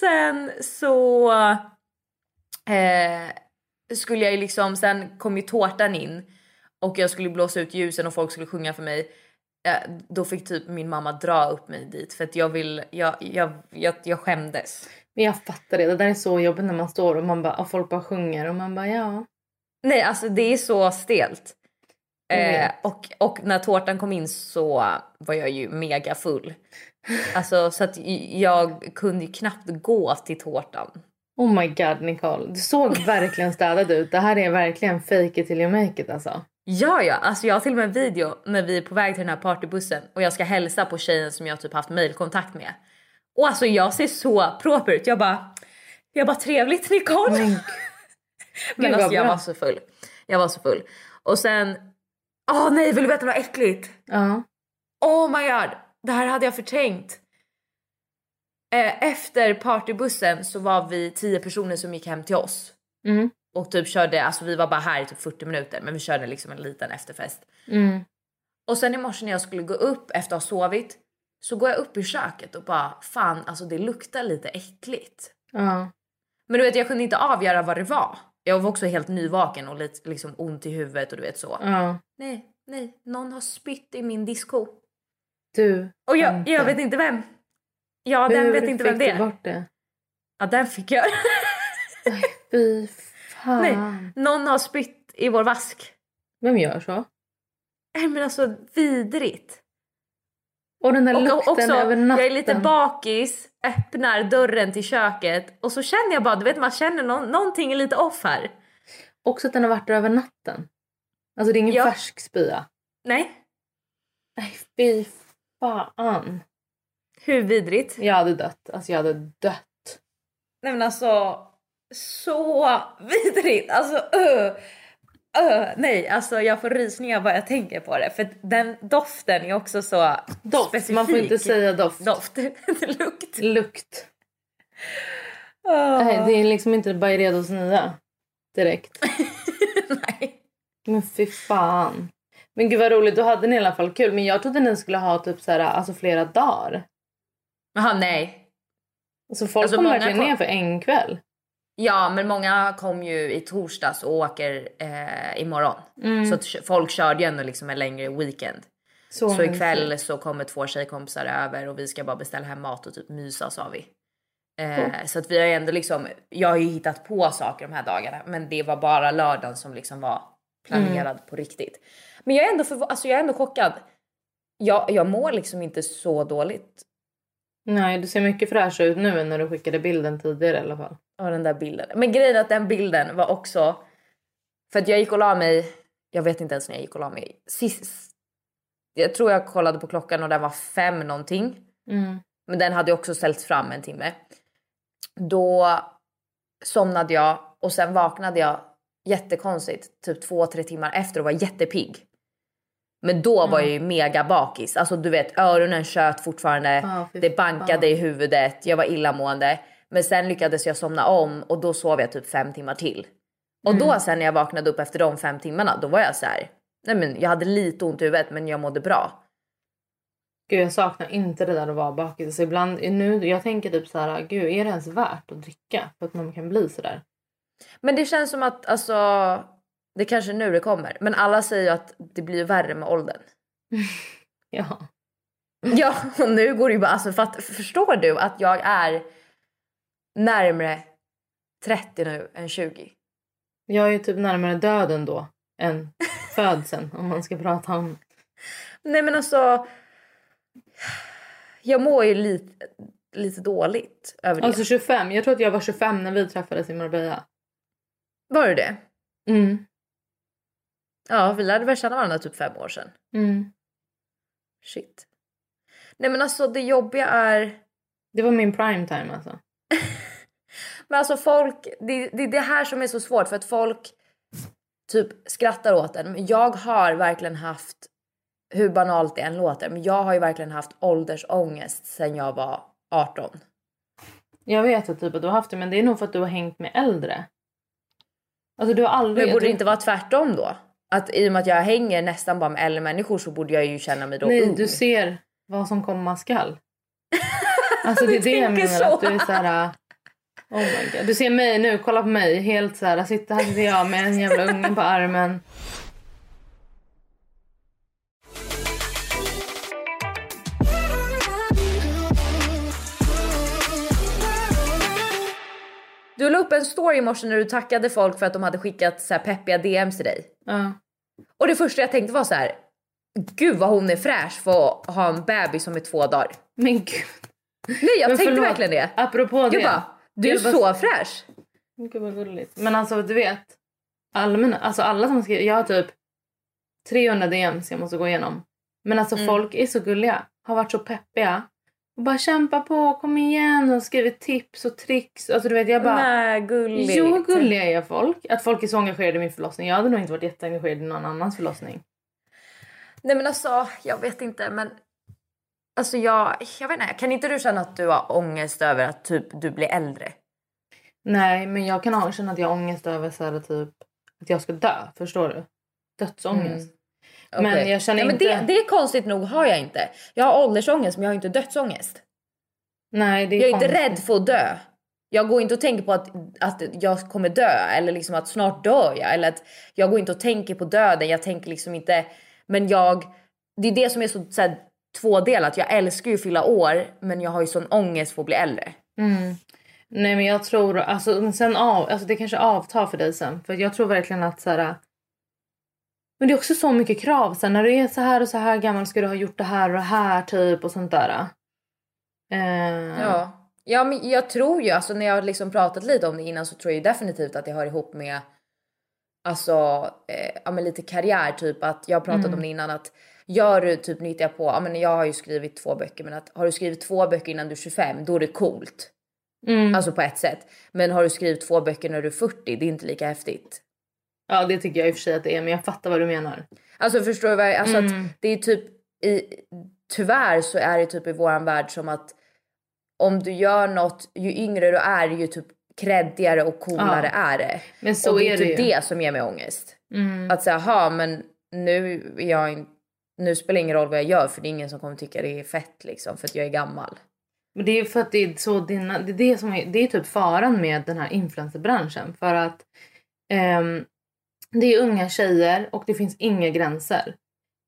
Sen så eh, skulle jag ju liksom, sen kom ju tårtan in och jag skulle blåsa ut ljusen och folk skulle sjunga för mig. Eh, då fick typ min mamma dra upp mig dit för att jag vill, jag, jag, jag, jag skämdes. Men jag fattar det. Det där är så jobbigt när man står och man bara, och folk bara sjunger och man bara ja. Nej alltså det är så stelt. Eh, och, och när tårtan kom in så var jag ju mega full. Alltså så att jag kunde ju knappt gå till tårtan. Oh my god Nicole. Du såg verkligen städad ut. Det här är verkligen fake it till you make it alltså. Ja, ja, alltså jag har till och med en video när vi är på väg till den här partybussen och jag ska hälsa på tjejen som jag typ haft mailkontakt med. Och alltså jag ser så proper ut. Jag bara, jag bara trevligt Nicole. Men, Men alltså vad jag bra. var så full. Jag var så full. Och sen, åh nej vill du veta något äckligt? ja. Oh my god, det här hade jag förträngt. Eh, efter partybussen så var vi tio personer som gick hem till oss. Mm. Och typ körde, alltså vi var bara här i typ 40 minuter men vi körde liksom en liten efterfest. Mm. Och sen i morse när jag skulle gå upp efter att ha sovit så går jag upp i köket och bara fan alltså det luktar lite äckligt. Ja. Men du vet jag kunde inte avgöra vad det var. Jag var också helt nyvaken och lite liksom ont i huvudet och du vet så. Nej, nej, någon har spytt i min disco. Du. Och jag, jag vet inte vem. Ja, den Hur vet inte vem fick det du är. bort det? Ja, den fick jag. Fy fan. Nej, någon har spytt i vår vask. Vem gör så? Nej men alltså vidrigt. Och den där Och lukten också, över natten. jag är lite bakis, öppnar dörren till köket och så känner jag bara, du vet man känner någon, någonting är lite off här. Också att den har varit där över natten. Alltså det är ingen Ja. färsk spya. Nej, Nej fy fan. hur vidrigt? Jag hade dött. Alltså jag hade dött. Nej men alltså, så vidrigt. Alltså uh, uh, nej, alltså jag får rysningar bara jag tänker på det. För den doften är också så Doft. specifik. Man får inte säga doft. Doft, lukt. Lukt. Oh. Nej, det är liksom inte Byredos nya. Direkt. nej. Men fy fan. Men gud vad roligt, då hade ni i alla fall kul. Men jag trodde ni skulle ha typ så här, alltså flera dagar. Jaha, nej. Alltså folk Alltså, kom verkligen kom- ner för en kväll. Ja, men många kom ju i torsdags och åker eh, imorgon. Mm. Så folk körde ju ändå liksom en längre weekend. Så, Så ikväll så kommer två tjejkompisar över och vi ska bara beställa hem mat och typ mysa sa vi. Eh, så att vi har ju ändå liksom, jag har ju hittat på saker de här dagarna men det var bara lördagen som liksom var planerad Mm. på riktigt. Men jag är ändå, förv- alltså jag är ändå chockad. Jag, jag mår liksom inte så dåligt Nej, du ser mycket fräsch ut nu än när du skickade bilden tidigare i alla fall. av den där bilden. Men grejen är att den bilden var också, för att jag gick och la mig, jag vet inte ens när jag gick och la mig sist. Jag tror jag kollade på klockan och den var fem någonting. Mm. Men den hade också ställts fram en timme. Då somnade jag och sen vaknade jag jättekonstigt typ två, tre timmar efter och var jättepigg. Men då var jag ju mega bakis. Alltså du vet öronen tjöt fortfarande. Fy det bankade fan. i huvudet. Jag var illamående. Men sen lyckades jag somna om och då sov jag typ fem timmar till. Och Mm. då sen när jag vaknade upp efter de fem timmarna då var jag så här. Nej men jag hade lite ont i huvudet men jag mådde bra. Gud jag saknar inte det där att vara bakis. Alltså ibland, nu, jag tänker typ så här, gud är det ens värt att dricka? För att man kan bli sådär. Men det känns som att alltså. Det kanske är nu det kommer. Men alla säger ju att det blir värre med åldern. Ja. Ja, och nu går det ju bara... Alltså, för att, förstår du att jag är närmre 30 nu än 20? Jag är ju typ närmare döden då än födseln om man ska prata om. Nej men alltså... Jag mår ju lite, lite dåligt över det. Alltså 25, jag tror att jag var 25 när vi träffades i Marbella. Var det det? Mm. Ja, vi lärde väl känna varandra typ fem år sedan. Mm. Shit. Nej men alltså det jobbiga är... Det var min prime time alltså. Men alltså folk, det, det är det här som är så svårt för att folk typ skrattar åt en. Men jag har verkligen haft, hur banalt det än låter, men jag har ju verkligen haft åldersångest sen jag var 18. Jag vet att typ att du har haft det men det är nog för att du har hängt med äldre. Alltså du har aldrig... Men borde det inte vara tvärtom då? Att i och med att jag hänger nästan bara med äldre människor så borde jag ju känna mig då Nej, ung. du ser vad som komma skall. Alltså det är det jag menar. så. Att du är så här... Oh my God. Du ser mig nu, kolla på mig. Helt så här, sitter här sitter jag med en jävla unge på armen. Du la upp en story i morse när du tackade folk för att de hade skickat så här peppiga DMs till dig. Ja. Och det första jag tänkte var så här. Gud vad hon är fräsch för att ha en bebis som är två dagar. Men gud. Nej jag Men tänkte förlåt, verkligen det. Apropå det. Jag bara, du är så fräsch. Gud vad gulligt. Men alltså du vet. Allmänna, alltså alla som skriver. Jag har typ 300 DMs jag måste gå igenom. Men alltså Mm. folk är så gulliga. Har varit så peppiga. Och bara kämpa på, kom igen. Och skrivit tips och tricks. Alltså du vet jag bara. Nej gulligt. Jo, gulliga är folk. Att folk är så engagerade i min förlossning. Jag hade nog inte varit jätteengagerad i någon annans förlossning. Nej men alltså jag vet inte men. Alltså jag, jag vet inte, kan inte du känna att du har ångest över att typ du blir äldre? Nej, men jag kan känna att jag har ångest över så här, typ att jag ska dö. Förstår du? Dödsångest. Men Okej. jag känner Nej, inte... Men det, det är konstigt nog har jag inte. Jag har åldersångest men jag har inte dödsångest. Nej, det är Jag är inte konstigt. rädd för att dö. Jag går inte och tänker på att, att jag kommer dö eller liksom att snart dör jag. Eller att jag går inte och tänker på döden. Jag tänker liksom inte... Men jag... Det är det som är så, så här, tvådelat. Jag älskar ju att fylla år men jag har ju sån ångest för att bli äldre. Mm. Nej men jag tror, alltså, sen av, alltså det kanske avtar för dig sen. För jag tror verkligen att så här. Men det är också så mycket krav sen när du är så här och så här gammal ska du ha gjort det här och det här typ och sånt där. Eh, Ja. ja men jag tror ju, alltså när jag har liksom pratat lite om det innan så tror jag definitivt att det hör ihop med alltså eh, ja, men lite karriär typ att jag har pratat Mm. om det innan att gör du typ nyttjar på, ja men jag har ju skrivit två böcker men att har du skrivit två böcker innan du är 25 då är det coolt. Mm. Alltså på ett sätt. Men har du skrivit två böcker när du är 40 det är inte lika häftigt. Ja det tycker jag i och för sig att det är men jag fattar vad du menar. Alltså förstår du vad jag, alltså Mm. att det är typ i, tyvärr så är det typ i våran värld som att om du gör något, ju yngre du är ju typ kreddigare och coolare Ja. är det. Men så och det är är det typ ju. det som ger mig ångest. Mm. Att säga, ha men nu är jag in, nu spelar det ingen roll vad jag gör för det är ingen som kommer tycka det är fett liksom för att jag är gammal. Men det är för att det är så dina, det är det som är, det är typ faran med den här influencerbranschen för att ehm, det är unga tjejer och det finns inga gränser.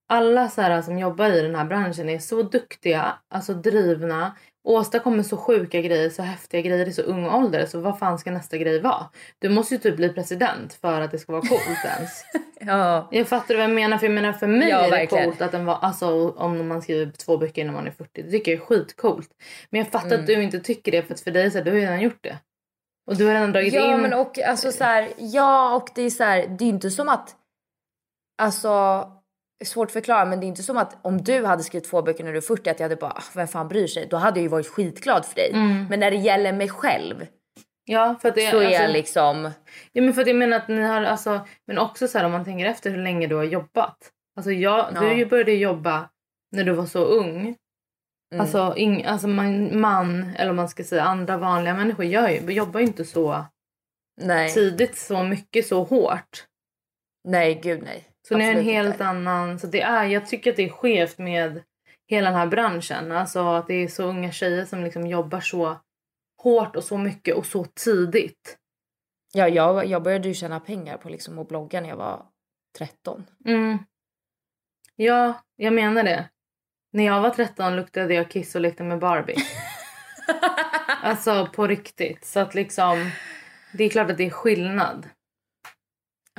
Alla så här, som jobbar i den här branschen är så duktiga, alltså drivna, åstadkommer så sjuka grejer, så häftiga grejer i så ung ålder. Så vad fan ska nästa grej vara? Du måste ju typ bli president för att det ska vara coolt ens. Ja. Jag fattar vad jag menar för jag menar för mig Ja, är det verkligen. coolt att den var, alltså om man skriver två böcker innan man är 40. Det tycker jag är skitcoolt. Men jag fattar Mm. att du inte tycker det för att för dig så här, du har ju redan gjort det. Och du har redan dragit Ja in. men och alltså så här, ja och det är så här, det är inte som att, alltså svårt att förklara men det är inte som att om du hade skrivit två böcker när du är 40 att jag hade bara, "Ah, vem fan bryr sig? Då hade jag ju varit skitglad för dig. Mm. Men när det gäller mig själv, Ja, för att det, så är alltså, liksom... Ja, men för att jag menar att ni har alltså, men också så här om man tänker efter hur länge du har jobbat. Alltså jag, Ja. du började jobba när du var så ung. Mm. Alltså, ing, alltså man, man, eller om man ska säga andra vanliga människor gör ju, jobbar ju inte så Nej. tidigt så mycket så hårt. nej, gud nej. Så ni är en helt inte. annan, så det är, jag tycker att det är skevt med hela den här branschen. Alltså att det är så unga tjejer som liksom jobbar så hårt och så mycket och så tidigt. Ja, jag, jag började ju tjäna pengar på liksom att blogga när jag var 13. Mm. Ja, jag menar det. När jag var 13 luktade jag kiss och lekte med Barbie. alltså på riktigt. Så att liksom, det är klart att det är skillnad.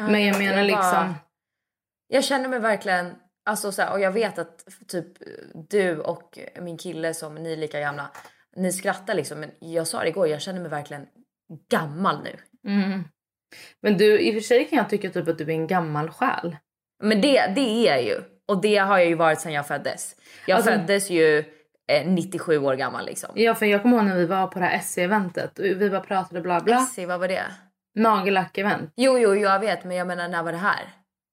Men jag menar bara- liksom, Jag känner mig verkligen... Alltså så här, och jag vet att typ du och min kille som ni är lika gamla, ni skrattar liksom. Men jag sa det igår, jag känner mig verkligen gammal nu. mm. Men du, i och för sig kan jag tycka typ att du är en gammal själ. Men det, det är jag ju. Och det har jag ju varit sedan jag föddes. Jag Alltså- föddes ju eh, 97 år gammal liksom. Ja, för jag kommer ihåg när vi var på det här SE-eventet. och Vi bara pratade bla bla. Essie, vad var det? Nagellack-event. Jo, jo, jag vet, men jag menar när var det här?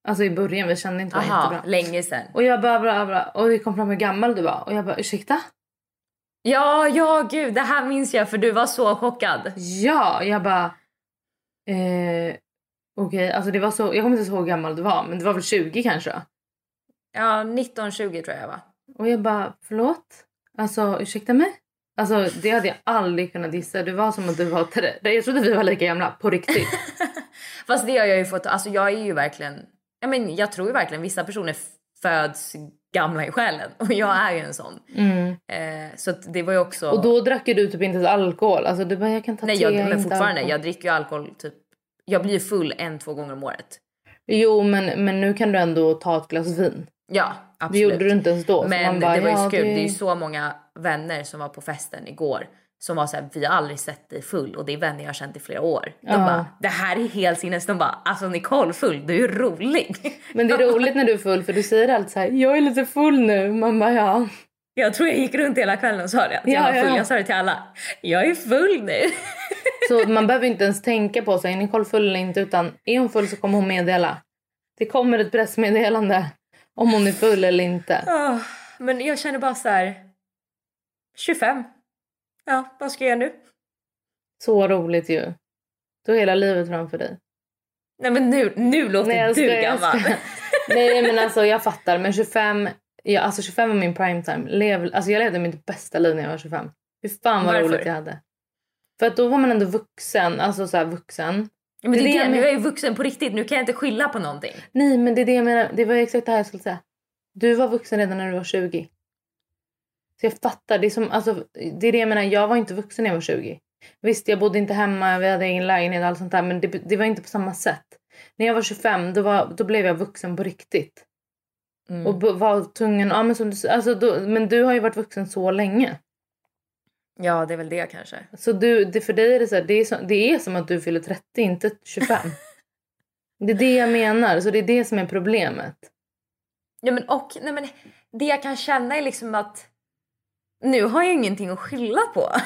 Alltså i början, vi kände inte varandra jättebra. länge sedan. Och jag bara bla bla. Och vi kom fram hur gammal du var. Och jag bara ursäkta? Ja, ja, gud, det här minns jag för du var så chockad. Ja, jag bara... Eh, Okej, alltså det var så... Jag kommer inte ihåg hur gammal du var, men det var väl 20 kanske? Ja, 1920 tror jag va? Och jag bara, förlåt? Alltså ursäkta mig? Alltså det hade jag aldrig kunnat gissa. Du var som att du var... tre- Jag trodde vi var lika gamla, på riktigt. Fast det har jag ju fått, alltså jag är ju verkligen, jag, men, jag tror ju verkligen vissa personer föds gamla i själen och jag är ju en sån. Mm. Eh, så det var ju också... Och då drack ju du typ inte alkohol. Alltså du bara, jag kan ta Nej, te, jag, men fortfarande, alkohol. jag dricker ju alkohol typ, jag blir ju full en, två gånger om året. Jo, men, men nu kan du ändå ta ett glas vin. Ja, absolut. Det gjorde du inte ens då. så Men bara, det var ju ja, så kul, det- det är ju så många vänner som var på festen igår som var såhär, vi har aldrig sett dig full och det är vänner jag har känt i flera år. De Ja. bara, det här är helt sinnes. De bara, alltså Nicole full, du är rolig. Men det är roligt när du är full för du säger alltid så här, jag är lite full nu. Man bara ja. Jag tror jag gick runt hela kvällen och sa det. Att jag Ja, var full. ja. Jag sa det till alla. Jag är full nu. Så man behöver inte ens tänka på sig, är Nicole full eller inte utan är hon full så kommer hon meddela. Det kommer ett pressmeddelande om hon är full eller inte. Ah, men jag känner bara så här. 25. Ja, vad ska jag göra nu? Så roligt ju. Du har hela livet framför dig. Nej men nu, nu låter Nej, du jag gammal. Nej men alltså jag fattar men 25, ja, alltså 25 var min prime time. Lev, alltså jag levde mitt bästa liv när jag var 25. Hur fan vad Varför? roligt jag hade. För att då var man ändå vuxen, alltså så här vuxen. Men det, är det det, jag nu är jag ju vuxen på riktigt. Nu kan jag inte skylla på någonting. Nej men det är det jag menar, det var exakt det här jag skulle säga. Du var vuxen redan när du var 20. Så jag fattar, det är, som, alltså, det är det jag menar, jag var inte vuxen när jag var 20. Visst jag bodde inte hemma, vi hade egen lägenhet och allt sånt där men det, det var inte på samma sätt. När jag var 25 då, var, då blev jag vuxen på riktigt. Mm. Och var tvungen, ja men som du alltså då, men du har ju varit vuxen så länge. Ja, det är väl det kanske. Så du, det, för dig är det så här, det är, som, det är som att du fyller 30, inte 25. det är det jag menar, så det är det som är problemet. Ja, men och nej, men det jag kan känna är liksom att nu har jag ingenting att skylla på.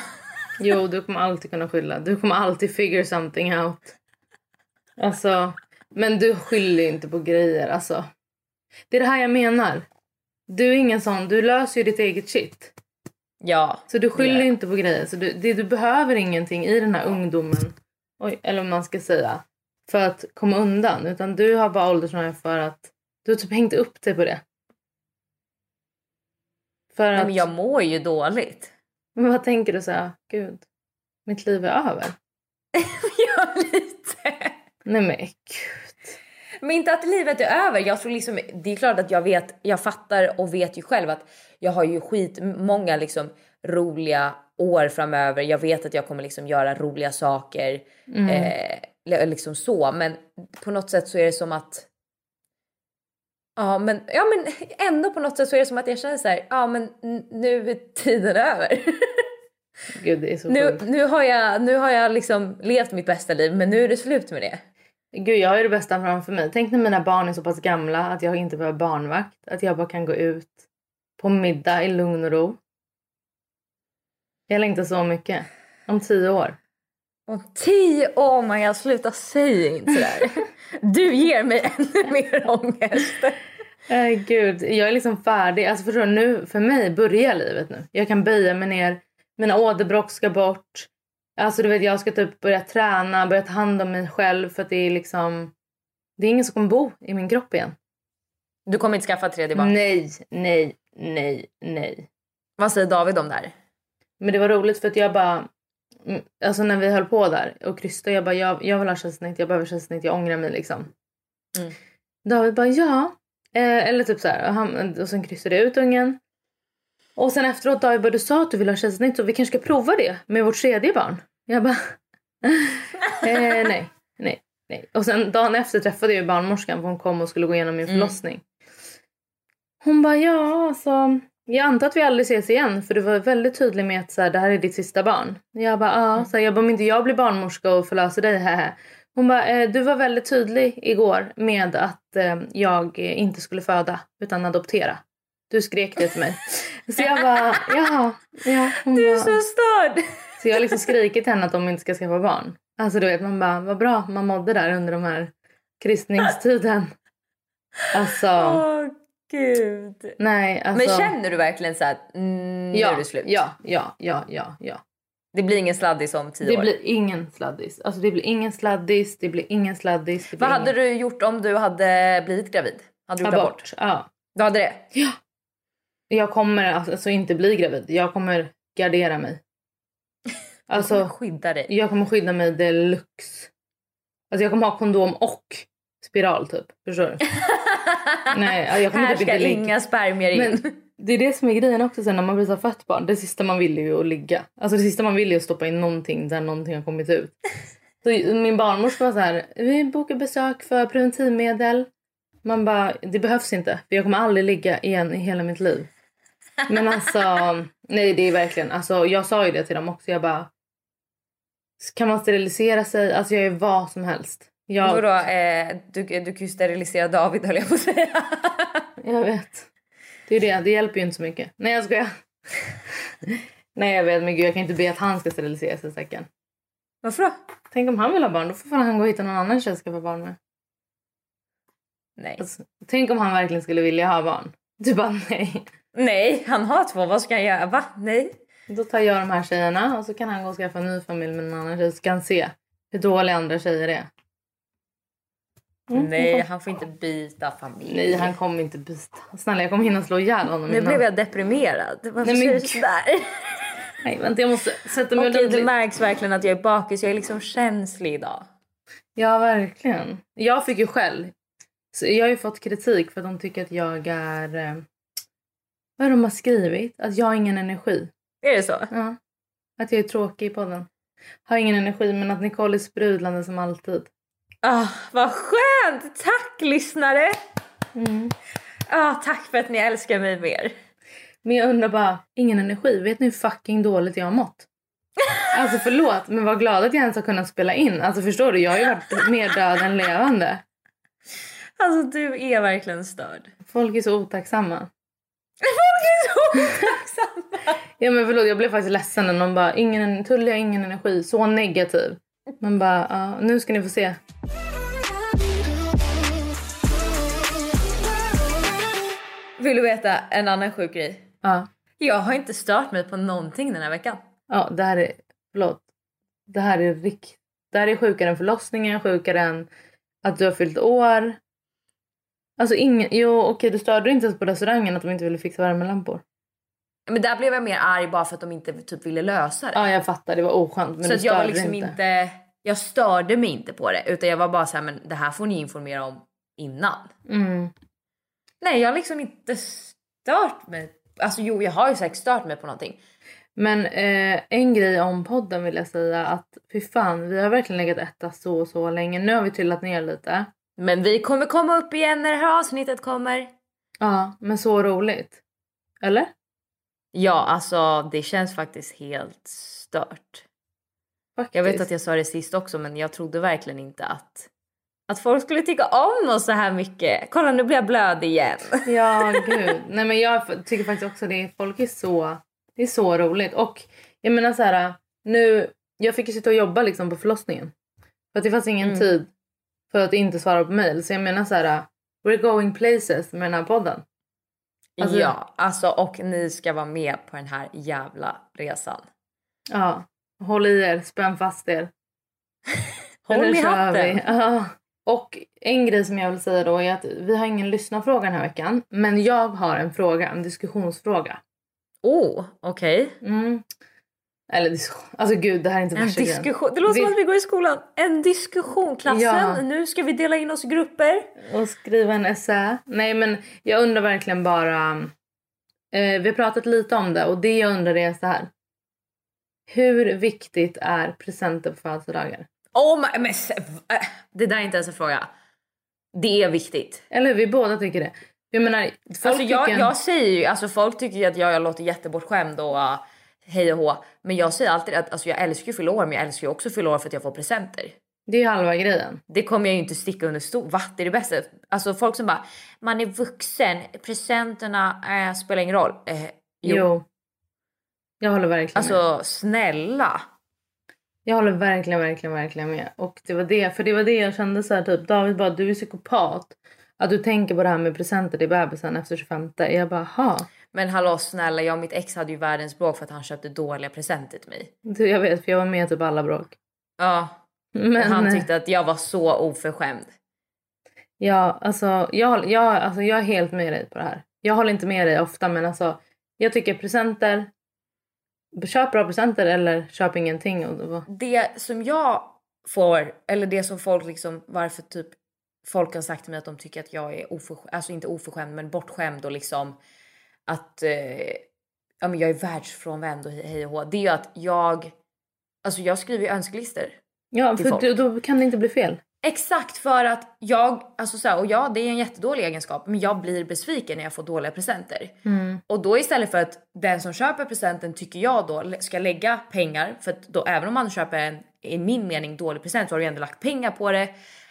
Jo, du kommer alltid kunna skylla. Du kommer alltid figure something out. Alltså, men du skyller inte på grejer. Alltså. Det är det här jag menar. Du är ingen sån, du löser ju ditt eget shit. Ja. Så du skyller inte på grejer. Så du, det, du behöver ingenting i den här ungdomen, oj, eller vad man ska säga, för att komma undan. Utan du har bara åldersnoja för att du har typ hängt upp dig på det. För Nej, att, men jag mår ju dåligt. men vad tänker du så här, gud, mitt liv är över? ja, lite. Nej men gud. Men inte att livet är över. Jag tror liksom, det är klart att jag vet, jag fattar och vet ju själv att jag har ju skit många liksom roliga år framöver. Jag vet att jag kommer liksom göra roliga saker. Mm. Eh, li- liksom så. Men på något sätt så är det som att Ja men, ja men ändå på något sätt så är det som att jag känner så här, ja men nu är tiden över. Gud, nu, nu har jag, nu har jag liksom levt mitt bästa liv men nu är det slut med det. Gud, jag har ju det bästa framför mig. Tänk när mina barn är så pass gamla att jag inte behöver barnvakt. Att jag bara kan gå ut på middag i lugn och ro. Jag längtar så mycket. Om tio år. Om tio år, oh jag sluta säga inte sådär. Du ger mig ännu mer ångest. Äh, gud, jag är liksom färdig. Alltså förstår du, nu, för mig börjar livet nu. Jag kan böja mig ner, mina åderbråck ska bort. Alltså du vet, jag ska typ börja träna, börja ta hand om mig själv för att det är liksom... Det är ingen som kommer bo i min kropp igen. Du kommer inte skaffa ett tredje barn? Nej, nej, nej, nej. Vad säger David om det här? Men det var roligt för att jag bara... mm, Alltså när vi höll på där och krystade, jag bara jag, jag vill ha kejsarsnitt, jag behöver kejsarsnitt, jag ångrar mig liksom. Mm. David bara ja. Eh, eller typ så här. Och, han, och sen kryssade jag ut ungen. Och sen efteråt David du sa att du vill ha kejsarsnitt så vi kanske ska prova det med vårt tredje barn. Jag bara eh, nej, nej, nej. Och sen dagen efter träffade jag barnmorskan för hon kom och skulle gå igenom min Mm. förlossning. Hon bara ja alltså jag antar att vi aldrig ses igen för du var väldigt tydlig med att så här, det här är ditt sista barn. Jag bara ja, så här, jag bara om inte jag blir barnmorska och förlöser dig här. Hon bara eh, du var väldigt tydlig igår med att eh, jag inte skulle föda utan adoptera. Du skrek det till mig. Så jag bara jaha. Ja, hon Du är bara, så störd! så jag har liksom skrikit till henne att de inte ska skaffa barn. Alltså du vet man bara vad bra man mådde där under de här kristningstiden. Alltså Åh gud. nej alltså. Men känner du verkligen så att mm, nu ja, är det slut? Ja, ja, ja, ja, ja. Det blir ingen sladdis om tio Det år? blir ingen sladdis. Alltså det blir ingen sladdis, det blir ingen sladdis. Det blir Vad hade ingen... du gjort om du hade blivit gravid? Hade du gjort abort? Abort. Ja. Du hade det? Jag kommer alltså inte bli gravid. Jag kommer gardera mig. Alltså, Alltså skydda dig. jag kommer skydda mig deluxe. Alltså jag kommer ha kondom och spiral typ. Förstår du? Nej, jag kommer Här typ ska inte ligga. inga spermier in. Men det är det som är grejen också sen när man blir så fött barn. Det sista man vill är ju att ligga. Alltså det sista man vill är att stoppa in någonting där någonting har kommit ut. Så min barnmorska var så här, vi bokar besök för preventivmedel. Man bara, det behövs inte för jag kommer aldrig ligga igen i hela mitt liv. Men alltså, nej det är verkligen, alltså jag sa ju det till dem också. Jag bara, kan man sterilisera sig? Alltså jag är vad som helst. Jag, Vadå, eh, du, du kan ju sterilisera David höll jag på att säga. Jag vet. Det är det, det hjälper ju inte så mycket. Nej jag skojar. Nej jag vet men gud jag kan inte be att han ska sterilisera sig säcken. Varför då? Tänk om han vill ha barn, då får fan han gå och hitta någon annan tjej att skaffa barn med. Nej. Alltså, tänk om han verkligen skulle vilja ha barn. Du bara nej. Nej, han har två. Vad ska han göra? Va? Nej. Då tar jag de här tjejerna och så kan han gå och skaffa en ny familj med en annan tjej så kan han se hur dåliga andra tjejer är. Mm, Nej, han får inte byta familj. Nej han kommer inte byta. Snälla jag kommer hinna slå ihjäl honom Nu innan. blev jag deprimerad. Varför Nej, säger du sådär? Nej vänta jag måste sätta mig Okej, det märks verkligen att jag är bakis. Jag är liksom känslig idag. Ja, verkligen. Jag fick ju själv. Så jag har ju fått kritik för att de tycker att jag är... Vad de har skrivit? Att jag har ingen energi. Är det så? Ja. Att jag är tråkig i podden. Har ingen energi men att Nicole är sprudlande som alltid. Ah, vad skönt! Tack lyssnare! Mm. Ah, tack för att ni älskar mig mer. Men jag undrar bara, ingen energi. Vet ni hur fucking dåligt jag har mått? Alltså förlåt, men vad glad att jag ens har kunnat spela in. Alltså förstår du, jag har ju varit mer död än levande. Alltså du är verkligen störd. Folk är så otacksamma. Folk är så otacksamma. Ja men förlåt, jag blev faktiskt ledsen när någon bara ingen, Tully har ingen energi, så negativ. Man bara, ja, nu ska ni få se. Vill du veta en annan sjuk grej? Ja, Jag har inte stört mig på någonting den här veckan. ja det här är, förlåt. Det här är rikt, det här är sjukare än förlossningen, sjukare än att du har fyllt år. Alltså ingen, jo okej du störde inte ens på restaurangen att de inte ville fixa värmelampor. Men där blev jag mer arg bara för att de inte typ ville lösa det. Ja jag fattar, det var oskönt men så du att jag var störde liksom inte. inte... Jag störde mig inte på det utan jag var bara så här, men det här får ni informera om innan. Mm. Nej, jag har liksom inte stört mig. Alltså jo, jag har ju säkert stört mig på någonting. Men eh, en grej om podden vill jag säga att fy fan vi har verkligen legat etta så så länge. Nu har vi trillat ner lite. Men vi kommer komma upp igen när det här avsnittet kommer. Ja, men så roligt. Eller? Ja, alltså det känns faktiskt helt stört. Faktiskt. Jag vet att jag sa det sist också men jag trodde verkligen inte att, att folk skulle tycka om oss så här mycket. Kolla nu blir jag blöd igen. Ja, gud. Nej men jag tycker faktiskt också det. Folk är så, det är så roligt. Och jag menar så här, nu Jag fick ju sitta och jobba liksom på förlossningen. För att det fanns ingen Mm. tid för att inte svara på mail. Så jag menar så här, we're going places med den här podden. Alltså- ja, alltså och ni ska vara med på den här jävla resan. Ja, håll i er, spänn fast er. Håll i hatten. Ja. Och en grej som jag vill säga då är att vi har ingen lyssnarfråga den här veckan. Men jag har en fråga, en diskussionsfråga. Oh, okej. Mm. Eller. Alltså gud, det här är inte En värsta grejen. diskussion. Det låter som att vi går i skolan. En diskussion klassen. Ja. Nu ska vi dela in oss i grupper. Och skriva en essä. Nej men jag undrar verkligen bara. Eh, vi har pratat lite om det och det jag undrar är så här. Hur viktigt är presenter på födelsedagar? Oh my, men, äh, det där är inte ens en fråga. Det är viktigt. Eller hur? Vi båda tycker det. Jag menar, folk Alltså jag, tycker... jag säger ju, alltså folk tycker ju att jag, jag låter jättebortskämd och uh, hej och hå. Men jag säger alltid att alltså jag älskar ju fylla år men jag älskar ju också fylla år för att jag får presenter. Det är halva grejen. Det kommer jag ju inte sticka under stol. Va? Det är det bästa. Alltså folk som bara, man är vuxen, presenterna äh, spelar ingen roll. Eh, jo. Jo. Jag håller verkligen med. Alltså snälla. Jag håller verkligen, verkligen, verkligen med. Och det var det, för det var det jag kände så här typ, David bara du är psykopat. Att du tänker på det här med presenter till bebisen efter 25. Jag bara, ha. Men hallå snälla, jag och mitt ex hade ju världens bråk för att han köpte dåliga presenter till mig. Du, jag vet, för jag var med i typ alla bråk. Ja, Men, han tyckte att jag var så oförskämd. Ja, alltså jag, jag, alltså jag är helt med dig på det här. Jag håller inte med dig ofta men alltså jag tycker presenter, köp bra presenter eller köp ingenting. Och, Det som jag får, eller det som folk liksom, varför typ folk har sagt till mig att de tycker att jag är oförskämd, alltså inte oförskämd men bortskämd och liksom att eh, ja, men jag är världsfrånvänd och hej och hå. Det är ju att jag, alltså jag skriver önskelistor. ja, för folk. då, kan det inte bli fel. Exakt för att jag, alltså så här, och ja det är en jättedålig egenskap men jag blir besviken när jag får dåliga presenter. Och då istället för att den som köper presenten tycker jag då ska lägga pengar för att då även om man köper en i min mening dålig present så har du ändå lagt pengar på det,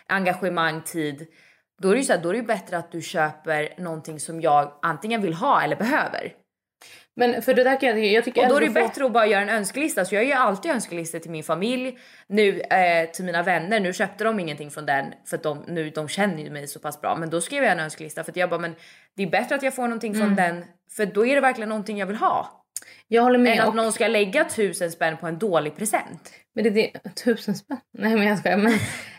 engagemang, tid. Då är det ju så här, då är det bättre att du köper någonting som jag antingen vill ha eller behöver. Men för det där kan jag, jag tycker Och då är det få- bättre att bara göra en önskelista. Så jag gör alltid önskelistor till min familj, nu eh, till mina vänner. Nu köpte de ingenting från den för att de, nu, de känner ju mig så pass bra. Men då skrev jag en önskelista för att jag bara men det är bättre att jag får någonting från den för då är det verkligen någonting jag vill ha. Jag håller med. Än att och- någon ska lägga tusen spänn på en dålig present. Men det är det, tusen spänn? Nej men jag skojar. Men,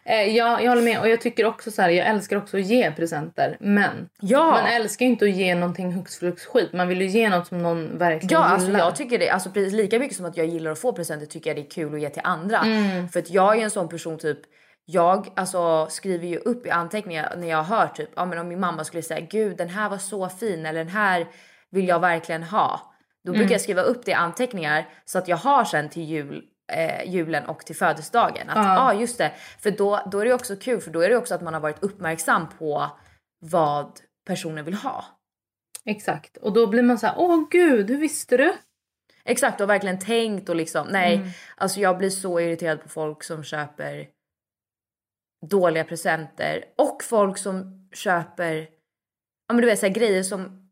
eh, jag, jag håller med och jag tycker också så här, jag älskar också att ge presenter. Men Ja. man älskar ju inte att ge någonting hux flux skit. Man vill ju ge något som någon verkligen Ja, alltså gillar. jag tycker det. Alltså precis lika mycket som att jag gillar att få presenter tycker jag det är kul att ge till andra. Mm. För att jag är en sån person typ. Jag alltså skriver ju upp i anteckningar när jag hör typ, ja men om min mamma skulle säga gud den här var så fin eller den här vill jag verkligen ha. Då Mm. brukar jag skriva upp det i anteckningar så att jag har sen till jul, eh, julen och till födelsedagen. Att ja ah, just det, för då, då är det också kul för då är det också att man har varit uppmärksam på vad personen vill ha. Exakt. Och då blir man så här, åh gud, hur visste du? Exakt och verkligen tänkt och liksom nej, Mm. alltså jag blir så irriterad på folk som köper dåliga presenter och folk som köper ja men du vet så här, grejer som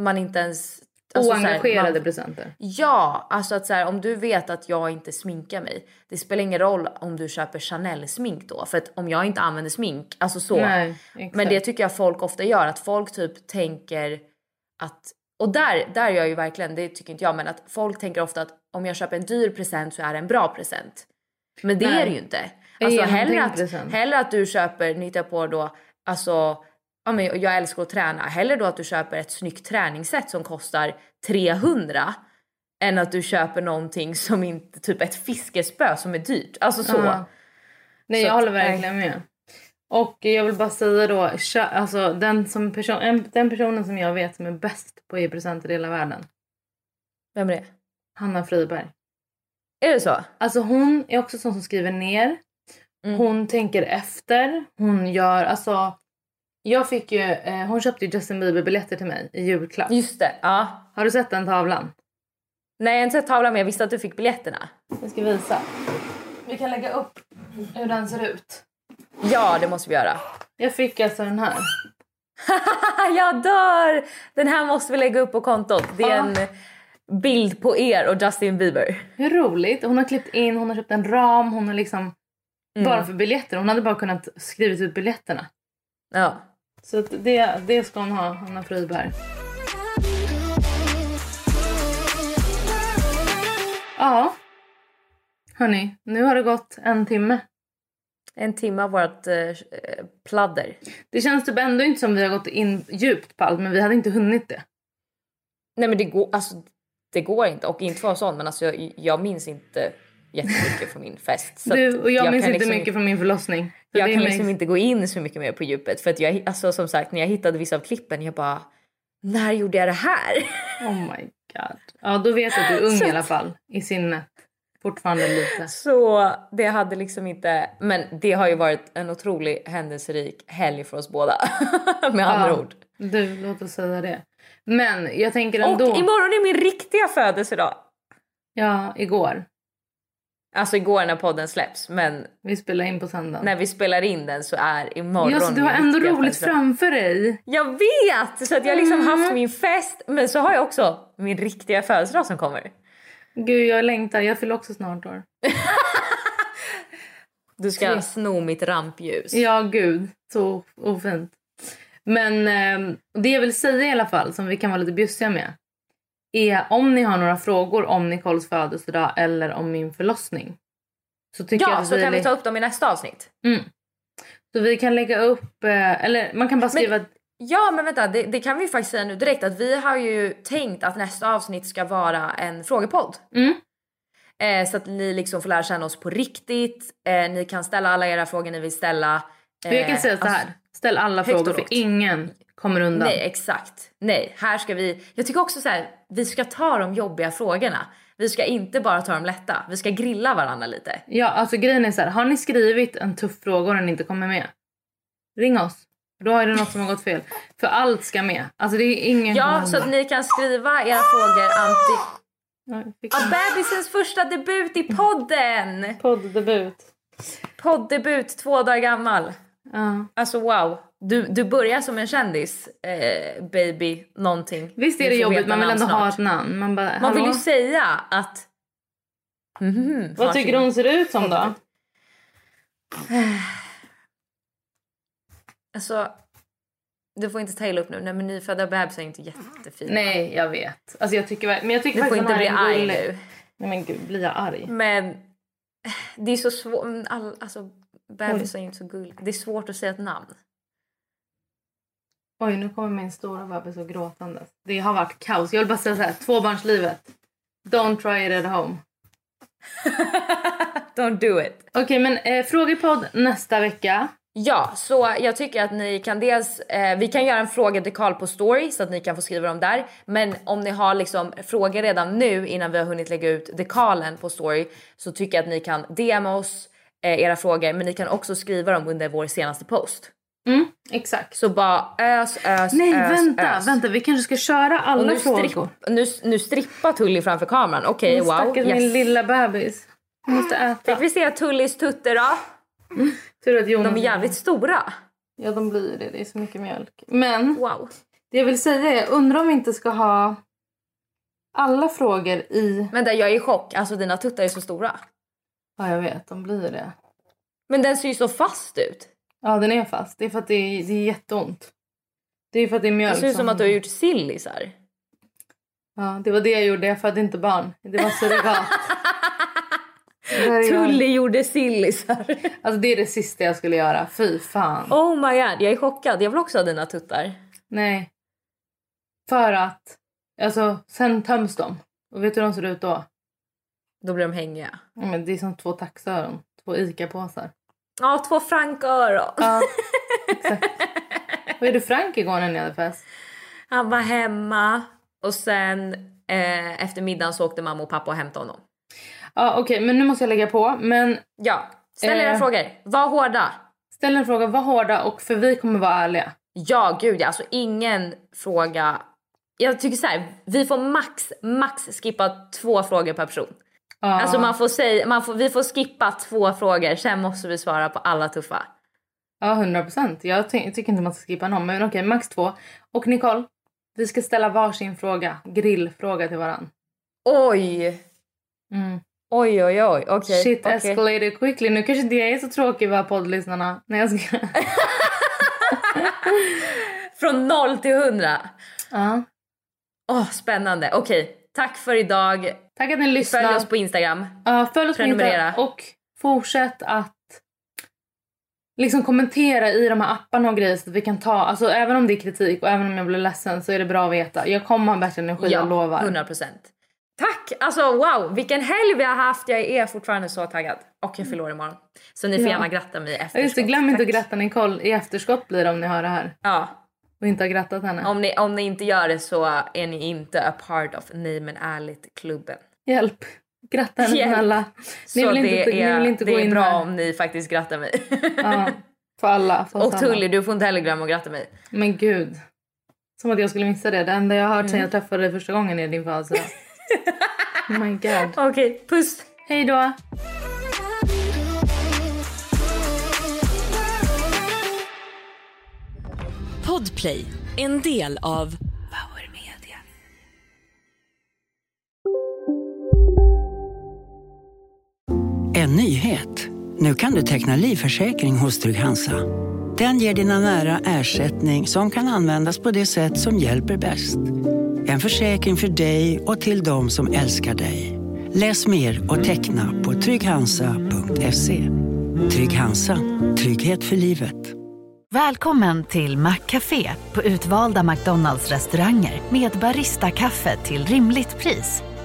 man inte ens alltså, så här, Oengagerade man- presenter. Ja, alltså att så här, om du vet att jag inte sminkar mig. Det spelar ingen roll om du köper Chanel smink då för att om jag inte använder smink, alltså så. Nej. Men det tycker jag folk ofta gör att folk typ tänker att och där, där gör jag ju verkligen, det tycker inte jag, men att folk tänker ofta att om jag köper en dyr present så är det en bra present. Men det Nej. är det ju inte. Alltså hellre att, hellre att du köper, jag på då, alltså ja, men jag älskar att träna. Hellre då att du köper ett snyggt träningsset som kostar 300 än att du köper någonting som inte, typ ett fiskespö som är dyrt. Alltså så. Ja. Nej, Så jag håller verkligen med. Och jag vill bara säga då, alltså den, som person, en, den personen som jag vet som är bäst på att ge presenter i hela världen. Vem är det? Hanna Friberg. Är det så? Alltså hon är också sån som skriver ner. Mm. Hon tänker efter. Hon gör, alltså. Jag fick ju, eh, hon köpte ju Justin Bieber biljetter till mig i julklapp. Just det, ja. Har du sett den tavlan? Nej jag har inte sett tavlan men jag visste att du fick biljetterna. Jag ska visa. Vi kan lägga upp hur den ser ut. Ja det måste vi göra. Jag fick alltså den här. jag dör! Den här måste vi lägga upp på kontot. Det är en bild på er och Justin Bieber. Hur roligt. Hon har klippt in, hon har köpt en ram, hon har liksom Mm. bara för biljetter. Hon hade bara kunnat skrivit ut biljetterna. Ja. Så det, det ska hon ha, Hanna Friberg. Ja. Hörni, nu har det gått en timme. En timme av vårt eh, pladder. Det känns typ ändå inte som vi har gått in djupt på allt men vi hade inte hunnit det. Nej men det går, alltså, det går inte och inte för sån men alltså, jag, jag minns inte jättemycket från min fest. Så Du och jag, minns kan inte liksom mycket från min förlossning. Så Jag kan makes- liksom inte gå in så mycket mer på djupet för att jag, alltså som sagt när jag hittade vissa av klippen jag bara när gjorde jag det här? Oh my god. Ja då vet jag att du är ung Så i alla fall. I sinnet. Fortfarande lite. Så det hade liksom inte, men det har ju varit en otrolig händelserik helg för oss båda. Med andra Ja, ord. Du, låt oss säga det. Men jag tänker Och ändå. imorgon är min riktiga födelsedag. Ja, igår. Alltså igår när podden släpps men Vi spelar in på söndag. när vi spelar in den så är imorgon Ja, så du har ändå roligt födelsedag. framför dig. Jag vet! Så att jag har liksom Mm. haft min fest men så har jag också min riktiga födelsedag som kommer. Gud, jag längtar. Jag fyller också snart år. Du ska Tre. sno mitt rampljus. Ja, gud. Så ofint. Men eh, det jag vill säga i alla fall, som vi kan vara lite bjussiga med, är om ni har några frågor om Nicoles födelsedag eller om min förlossning. Så tycker jag Ja, att så kan vi ta upp dem i nästa avsnitt. Mm. Så vi kan lägga upp, eh, eller man kan bara skriva... Men, ja men vänta, det, det kan vi faktiskt säga nu direkt att vi har ju tänkt att nästa avsnitt ska vara en frågepodd. Mm. Eh, så att ni liksom får lära känna oss på riktigt. Eh, ni kan ställa alla era frågor ni vill ställa. För jag kan Eh, säga så här, alltså- ställ alla högt frågor för ingen kommer undan. Nej exakt. Nej, här ska vi. Jag tycker också så här, vi ska ta de jobbiga frågorna. Vi ska inte bara ta de lätta. Vi ska grilla varandra lite. Ja, alltså grejen är så här, har ni skrivit en tuff fråga och den inte kommer med? Ring oss. Då är det något som har gått fel. För allt ska med. Alltså det är ingen Ja, så att ni kan skriva era frågor anti... Ja, bebisens första debut i podden! Podddebut. Poddebut, två dagar gammal. Ja. Alltså wow. Du, du börjar som en kändis, eh, baby någonting. Visst är det jobbigt, man vill ändå ha snart. ett namn. Man, bara, Man vill ju säga att... Mhm, Vad tycker du hon ser ut som då? Alltså, du får inte ta illa upp nu. Nej men nyfödda bebisar är inte jättefina. Nej, jag vet. Alltså jag tycker, men jag tycker Du får inte bli arg nu. Nej men gud, blir jag arg? Men det är så svårt. All, alltså, bebisar är inte så gulliga. Det är svårt att säga ett namn. Oj, nu kommer min stora bebis och gråtandes. Det har varit kaos. Jag vill bara säga så här, tvåbarnslivet. Don't try it at home. Don't do it. Okej, men eh, frågepodd nästa vecka. Ja, så jag tycker att ni kan dels, eh, vi kan göra en frågedekal på story så att ni kan få skriva dem där. Men om ni har liksom frågor redan nu innan vi har hunnit lägga ut dekalen på story så tycker jag att ni kan DMa oss era frågor men ni kan också skriva dem under vår senaste post. Mm, exakt. Så bara ös, ös, Nej, ös, vänta, ös. vänta. Vi kanske ska köra Och alla nu, frågor. stripp, nu, nu strippar Tully framför kameran. Okej, Men wow. Stackars min Yes. lilla bebis. Hon måste äta. Fick vi se Tullys tutter då? Tur att Jonas... De är jävligt stora. Ja, de blir det. Det är så mycket mjölk. Men Wow. det jag vill säga är, undrar om vi inte ska ha alla frågor i... Vänta, jag är i chock. Alltså dina tuttar är så stora. Ja, jag vet. De blir det. Men den ser ju så fast ut. Ja, den är fast. Det är för att det är, det är jätteont. Det är för att det är mjölk Det ser ut som att du har gjort sillisar. Ja, det var det jag gjorde. Jag födde inte barn. Det var surrogat. Tully gjorde sillisar. Alltså det är det sista jag skulle göra. Fy fan. Oh my god, jag är chockad. Jag vill också ha dina tuttar. Nej. För att, alltså sen töms de. Och vet du hur de ser ut då? Då blir de hängiga. Ja, men det är som två taxöron. Två ICA-påsar. Ja, två franköron. Ja, exakt. Vad gjorde Frank igår när ni hade fest? Han var hemma och sen eh, efter middagen så åkte mamma och pappa och hämtade honom. Ja, okej, men nu måste jag lägga på. Men Ja, ställ era Eh. frågor. Var hårda. ställ en fråga, var hårda och för vi kommer vara ärliga. Ja, gud ja. Alltså ingen fråga. Jag tycker så här, vi får max, max skippa två frågor per person. Ja. Alltså man får säga, man får, vi får skippa två frågor, sen måste vi svara på alla tuffa. Ja, 100 procent. Jag ty- tycker inte man ska skippa någon, men okej, max två. Och Nicole, vi ska ställa varsin fråga, grillfråga till varann. Oj! Mm. Oj, oj, oj. Okej. Shit okej. escalated quickly. Nu kanske jag är så tråkig va poddlyssnarna. Nej jag ska... Från noll till hundra. ja. Åh, spännande. Okej, tack för idag. Tack att ni lyssnar. Följ oss på Instagram. Ja, följ oss på. Instagram och fortsätt att liksom kommentera i de här apparna och grejer så att vi kan ta, alltså även om det är kritik och även om jag blir ledsen så är det bra att veta. Jag kommer ha bättre energi, jag lovar. 100 procent. Tack! Alltså wow, vilken helg vi har haft. Jag är fortfarande så taggad. Och jag fyller år imorgon. Så ni får Ja. gärna gratta mig i Ja, efterskott. just det, glöm inte att Tack. gratta Nicole i efterskott blir det om ni hör det här. Ja. Och inte har grattat henne. Om ni, om ni inte gör det så är ni inte a part of Name and Ärligt-klubben. Hjälp! Gratta henne Hjälp. Så Ni vill det inte, ni är, vill inte det gå är in bra här. om ni faktiskt grattar mig. Ja, för alla. För och alla. Tully, du får inte heller glömma att gratta mig. Men gud. Som att jag skulle missa det. Det enda jag har hört sen Mm. jag träffade dig första gången är din födelsedag. oh my god. Okej, puss! Hej då! Podplay, en del av En nyhet. Nu kan du teckna livförsäkring hos Trygg-Hansa. Den ger dina nära ersättning som kan användas på det sätt som hjälper bäst. En försäkring för dig och till de som älskar dig. Läs mer och teckna på trygghansa.se. Trygg Hansa. Trygghet för livet. Välkommen till Maccafé på utvalda McDonalds restauranger med Baristakaffe till rimligt pris.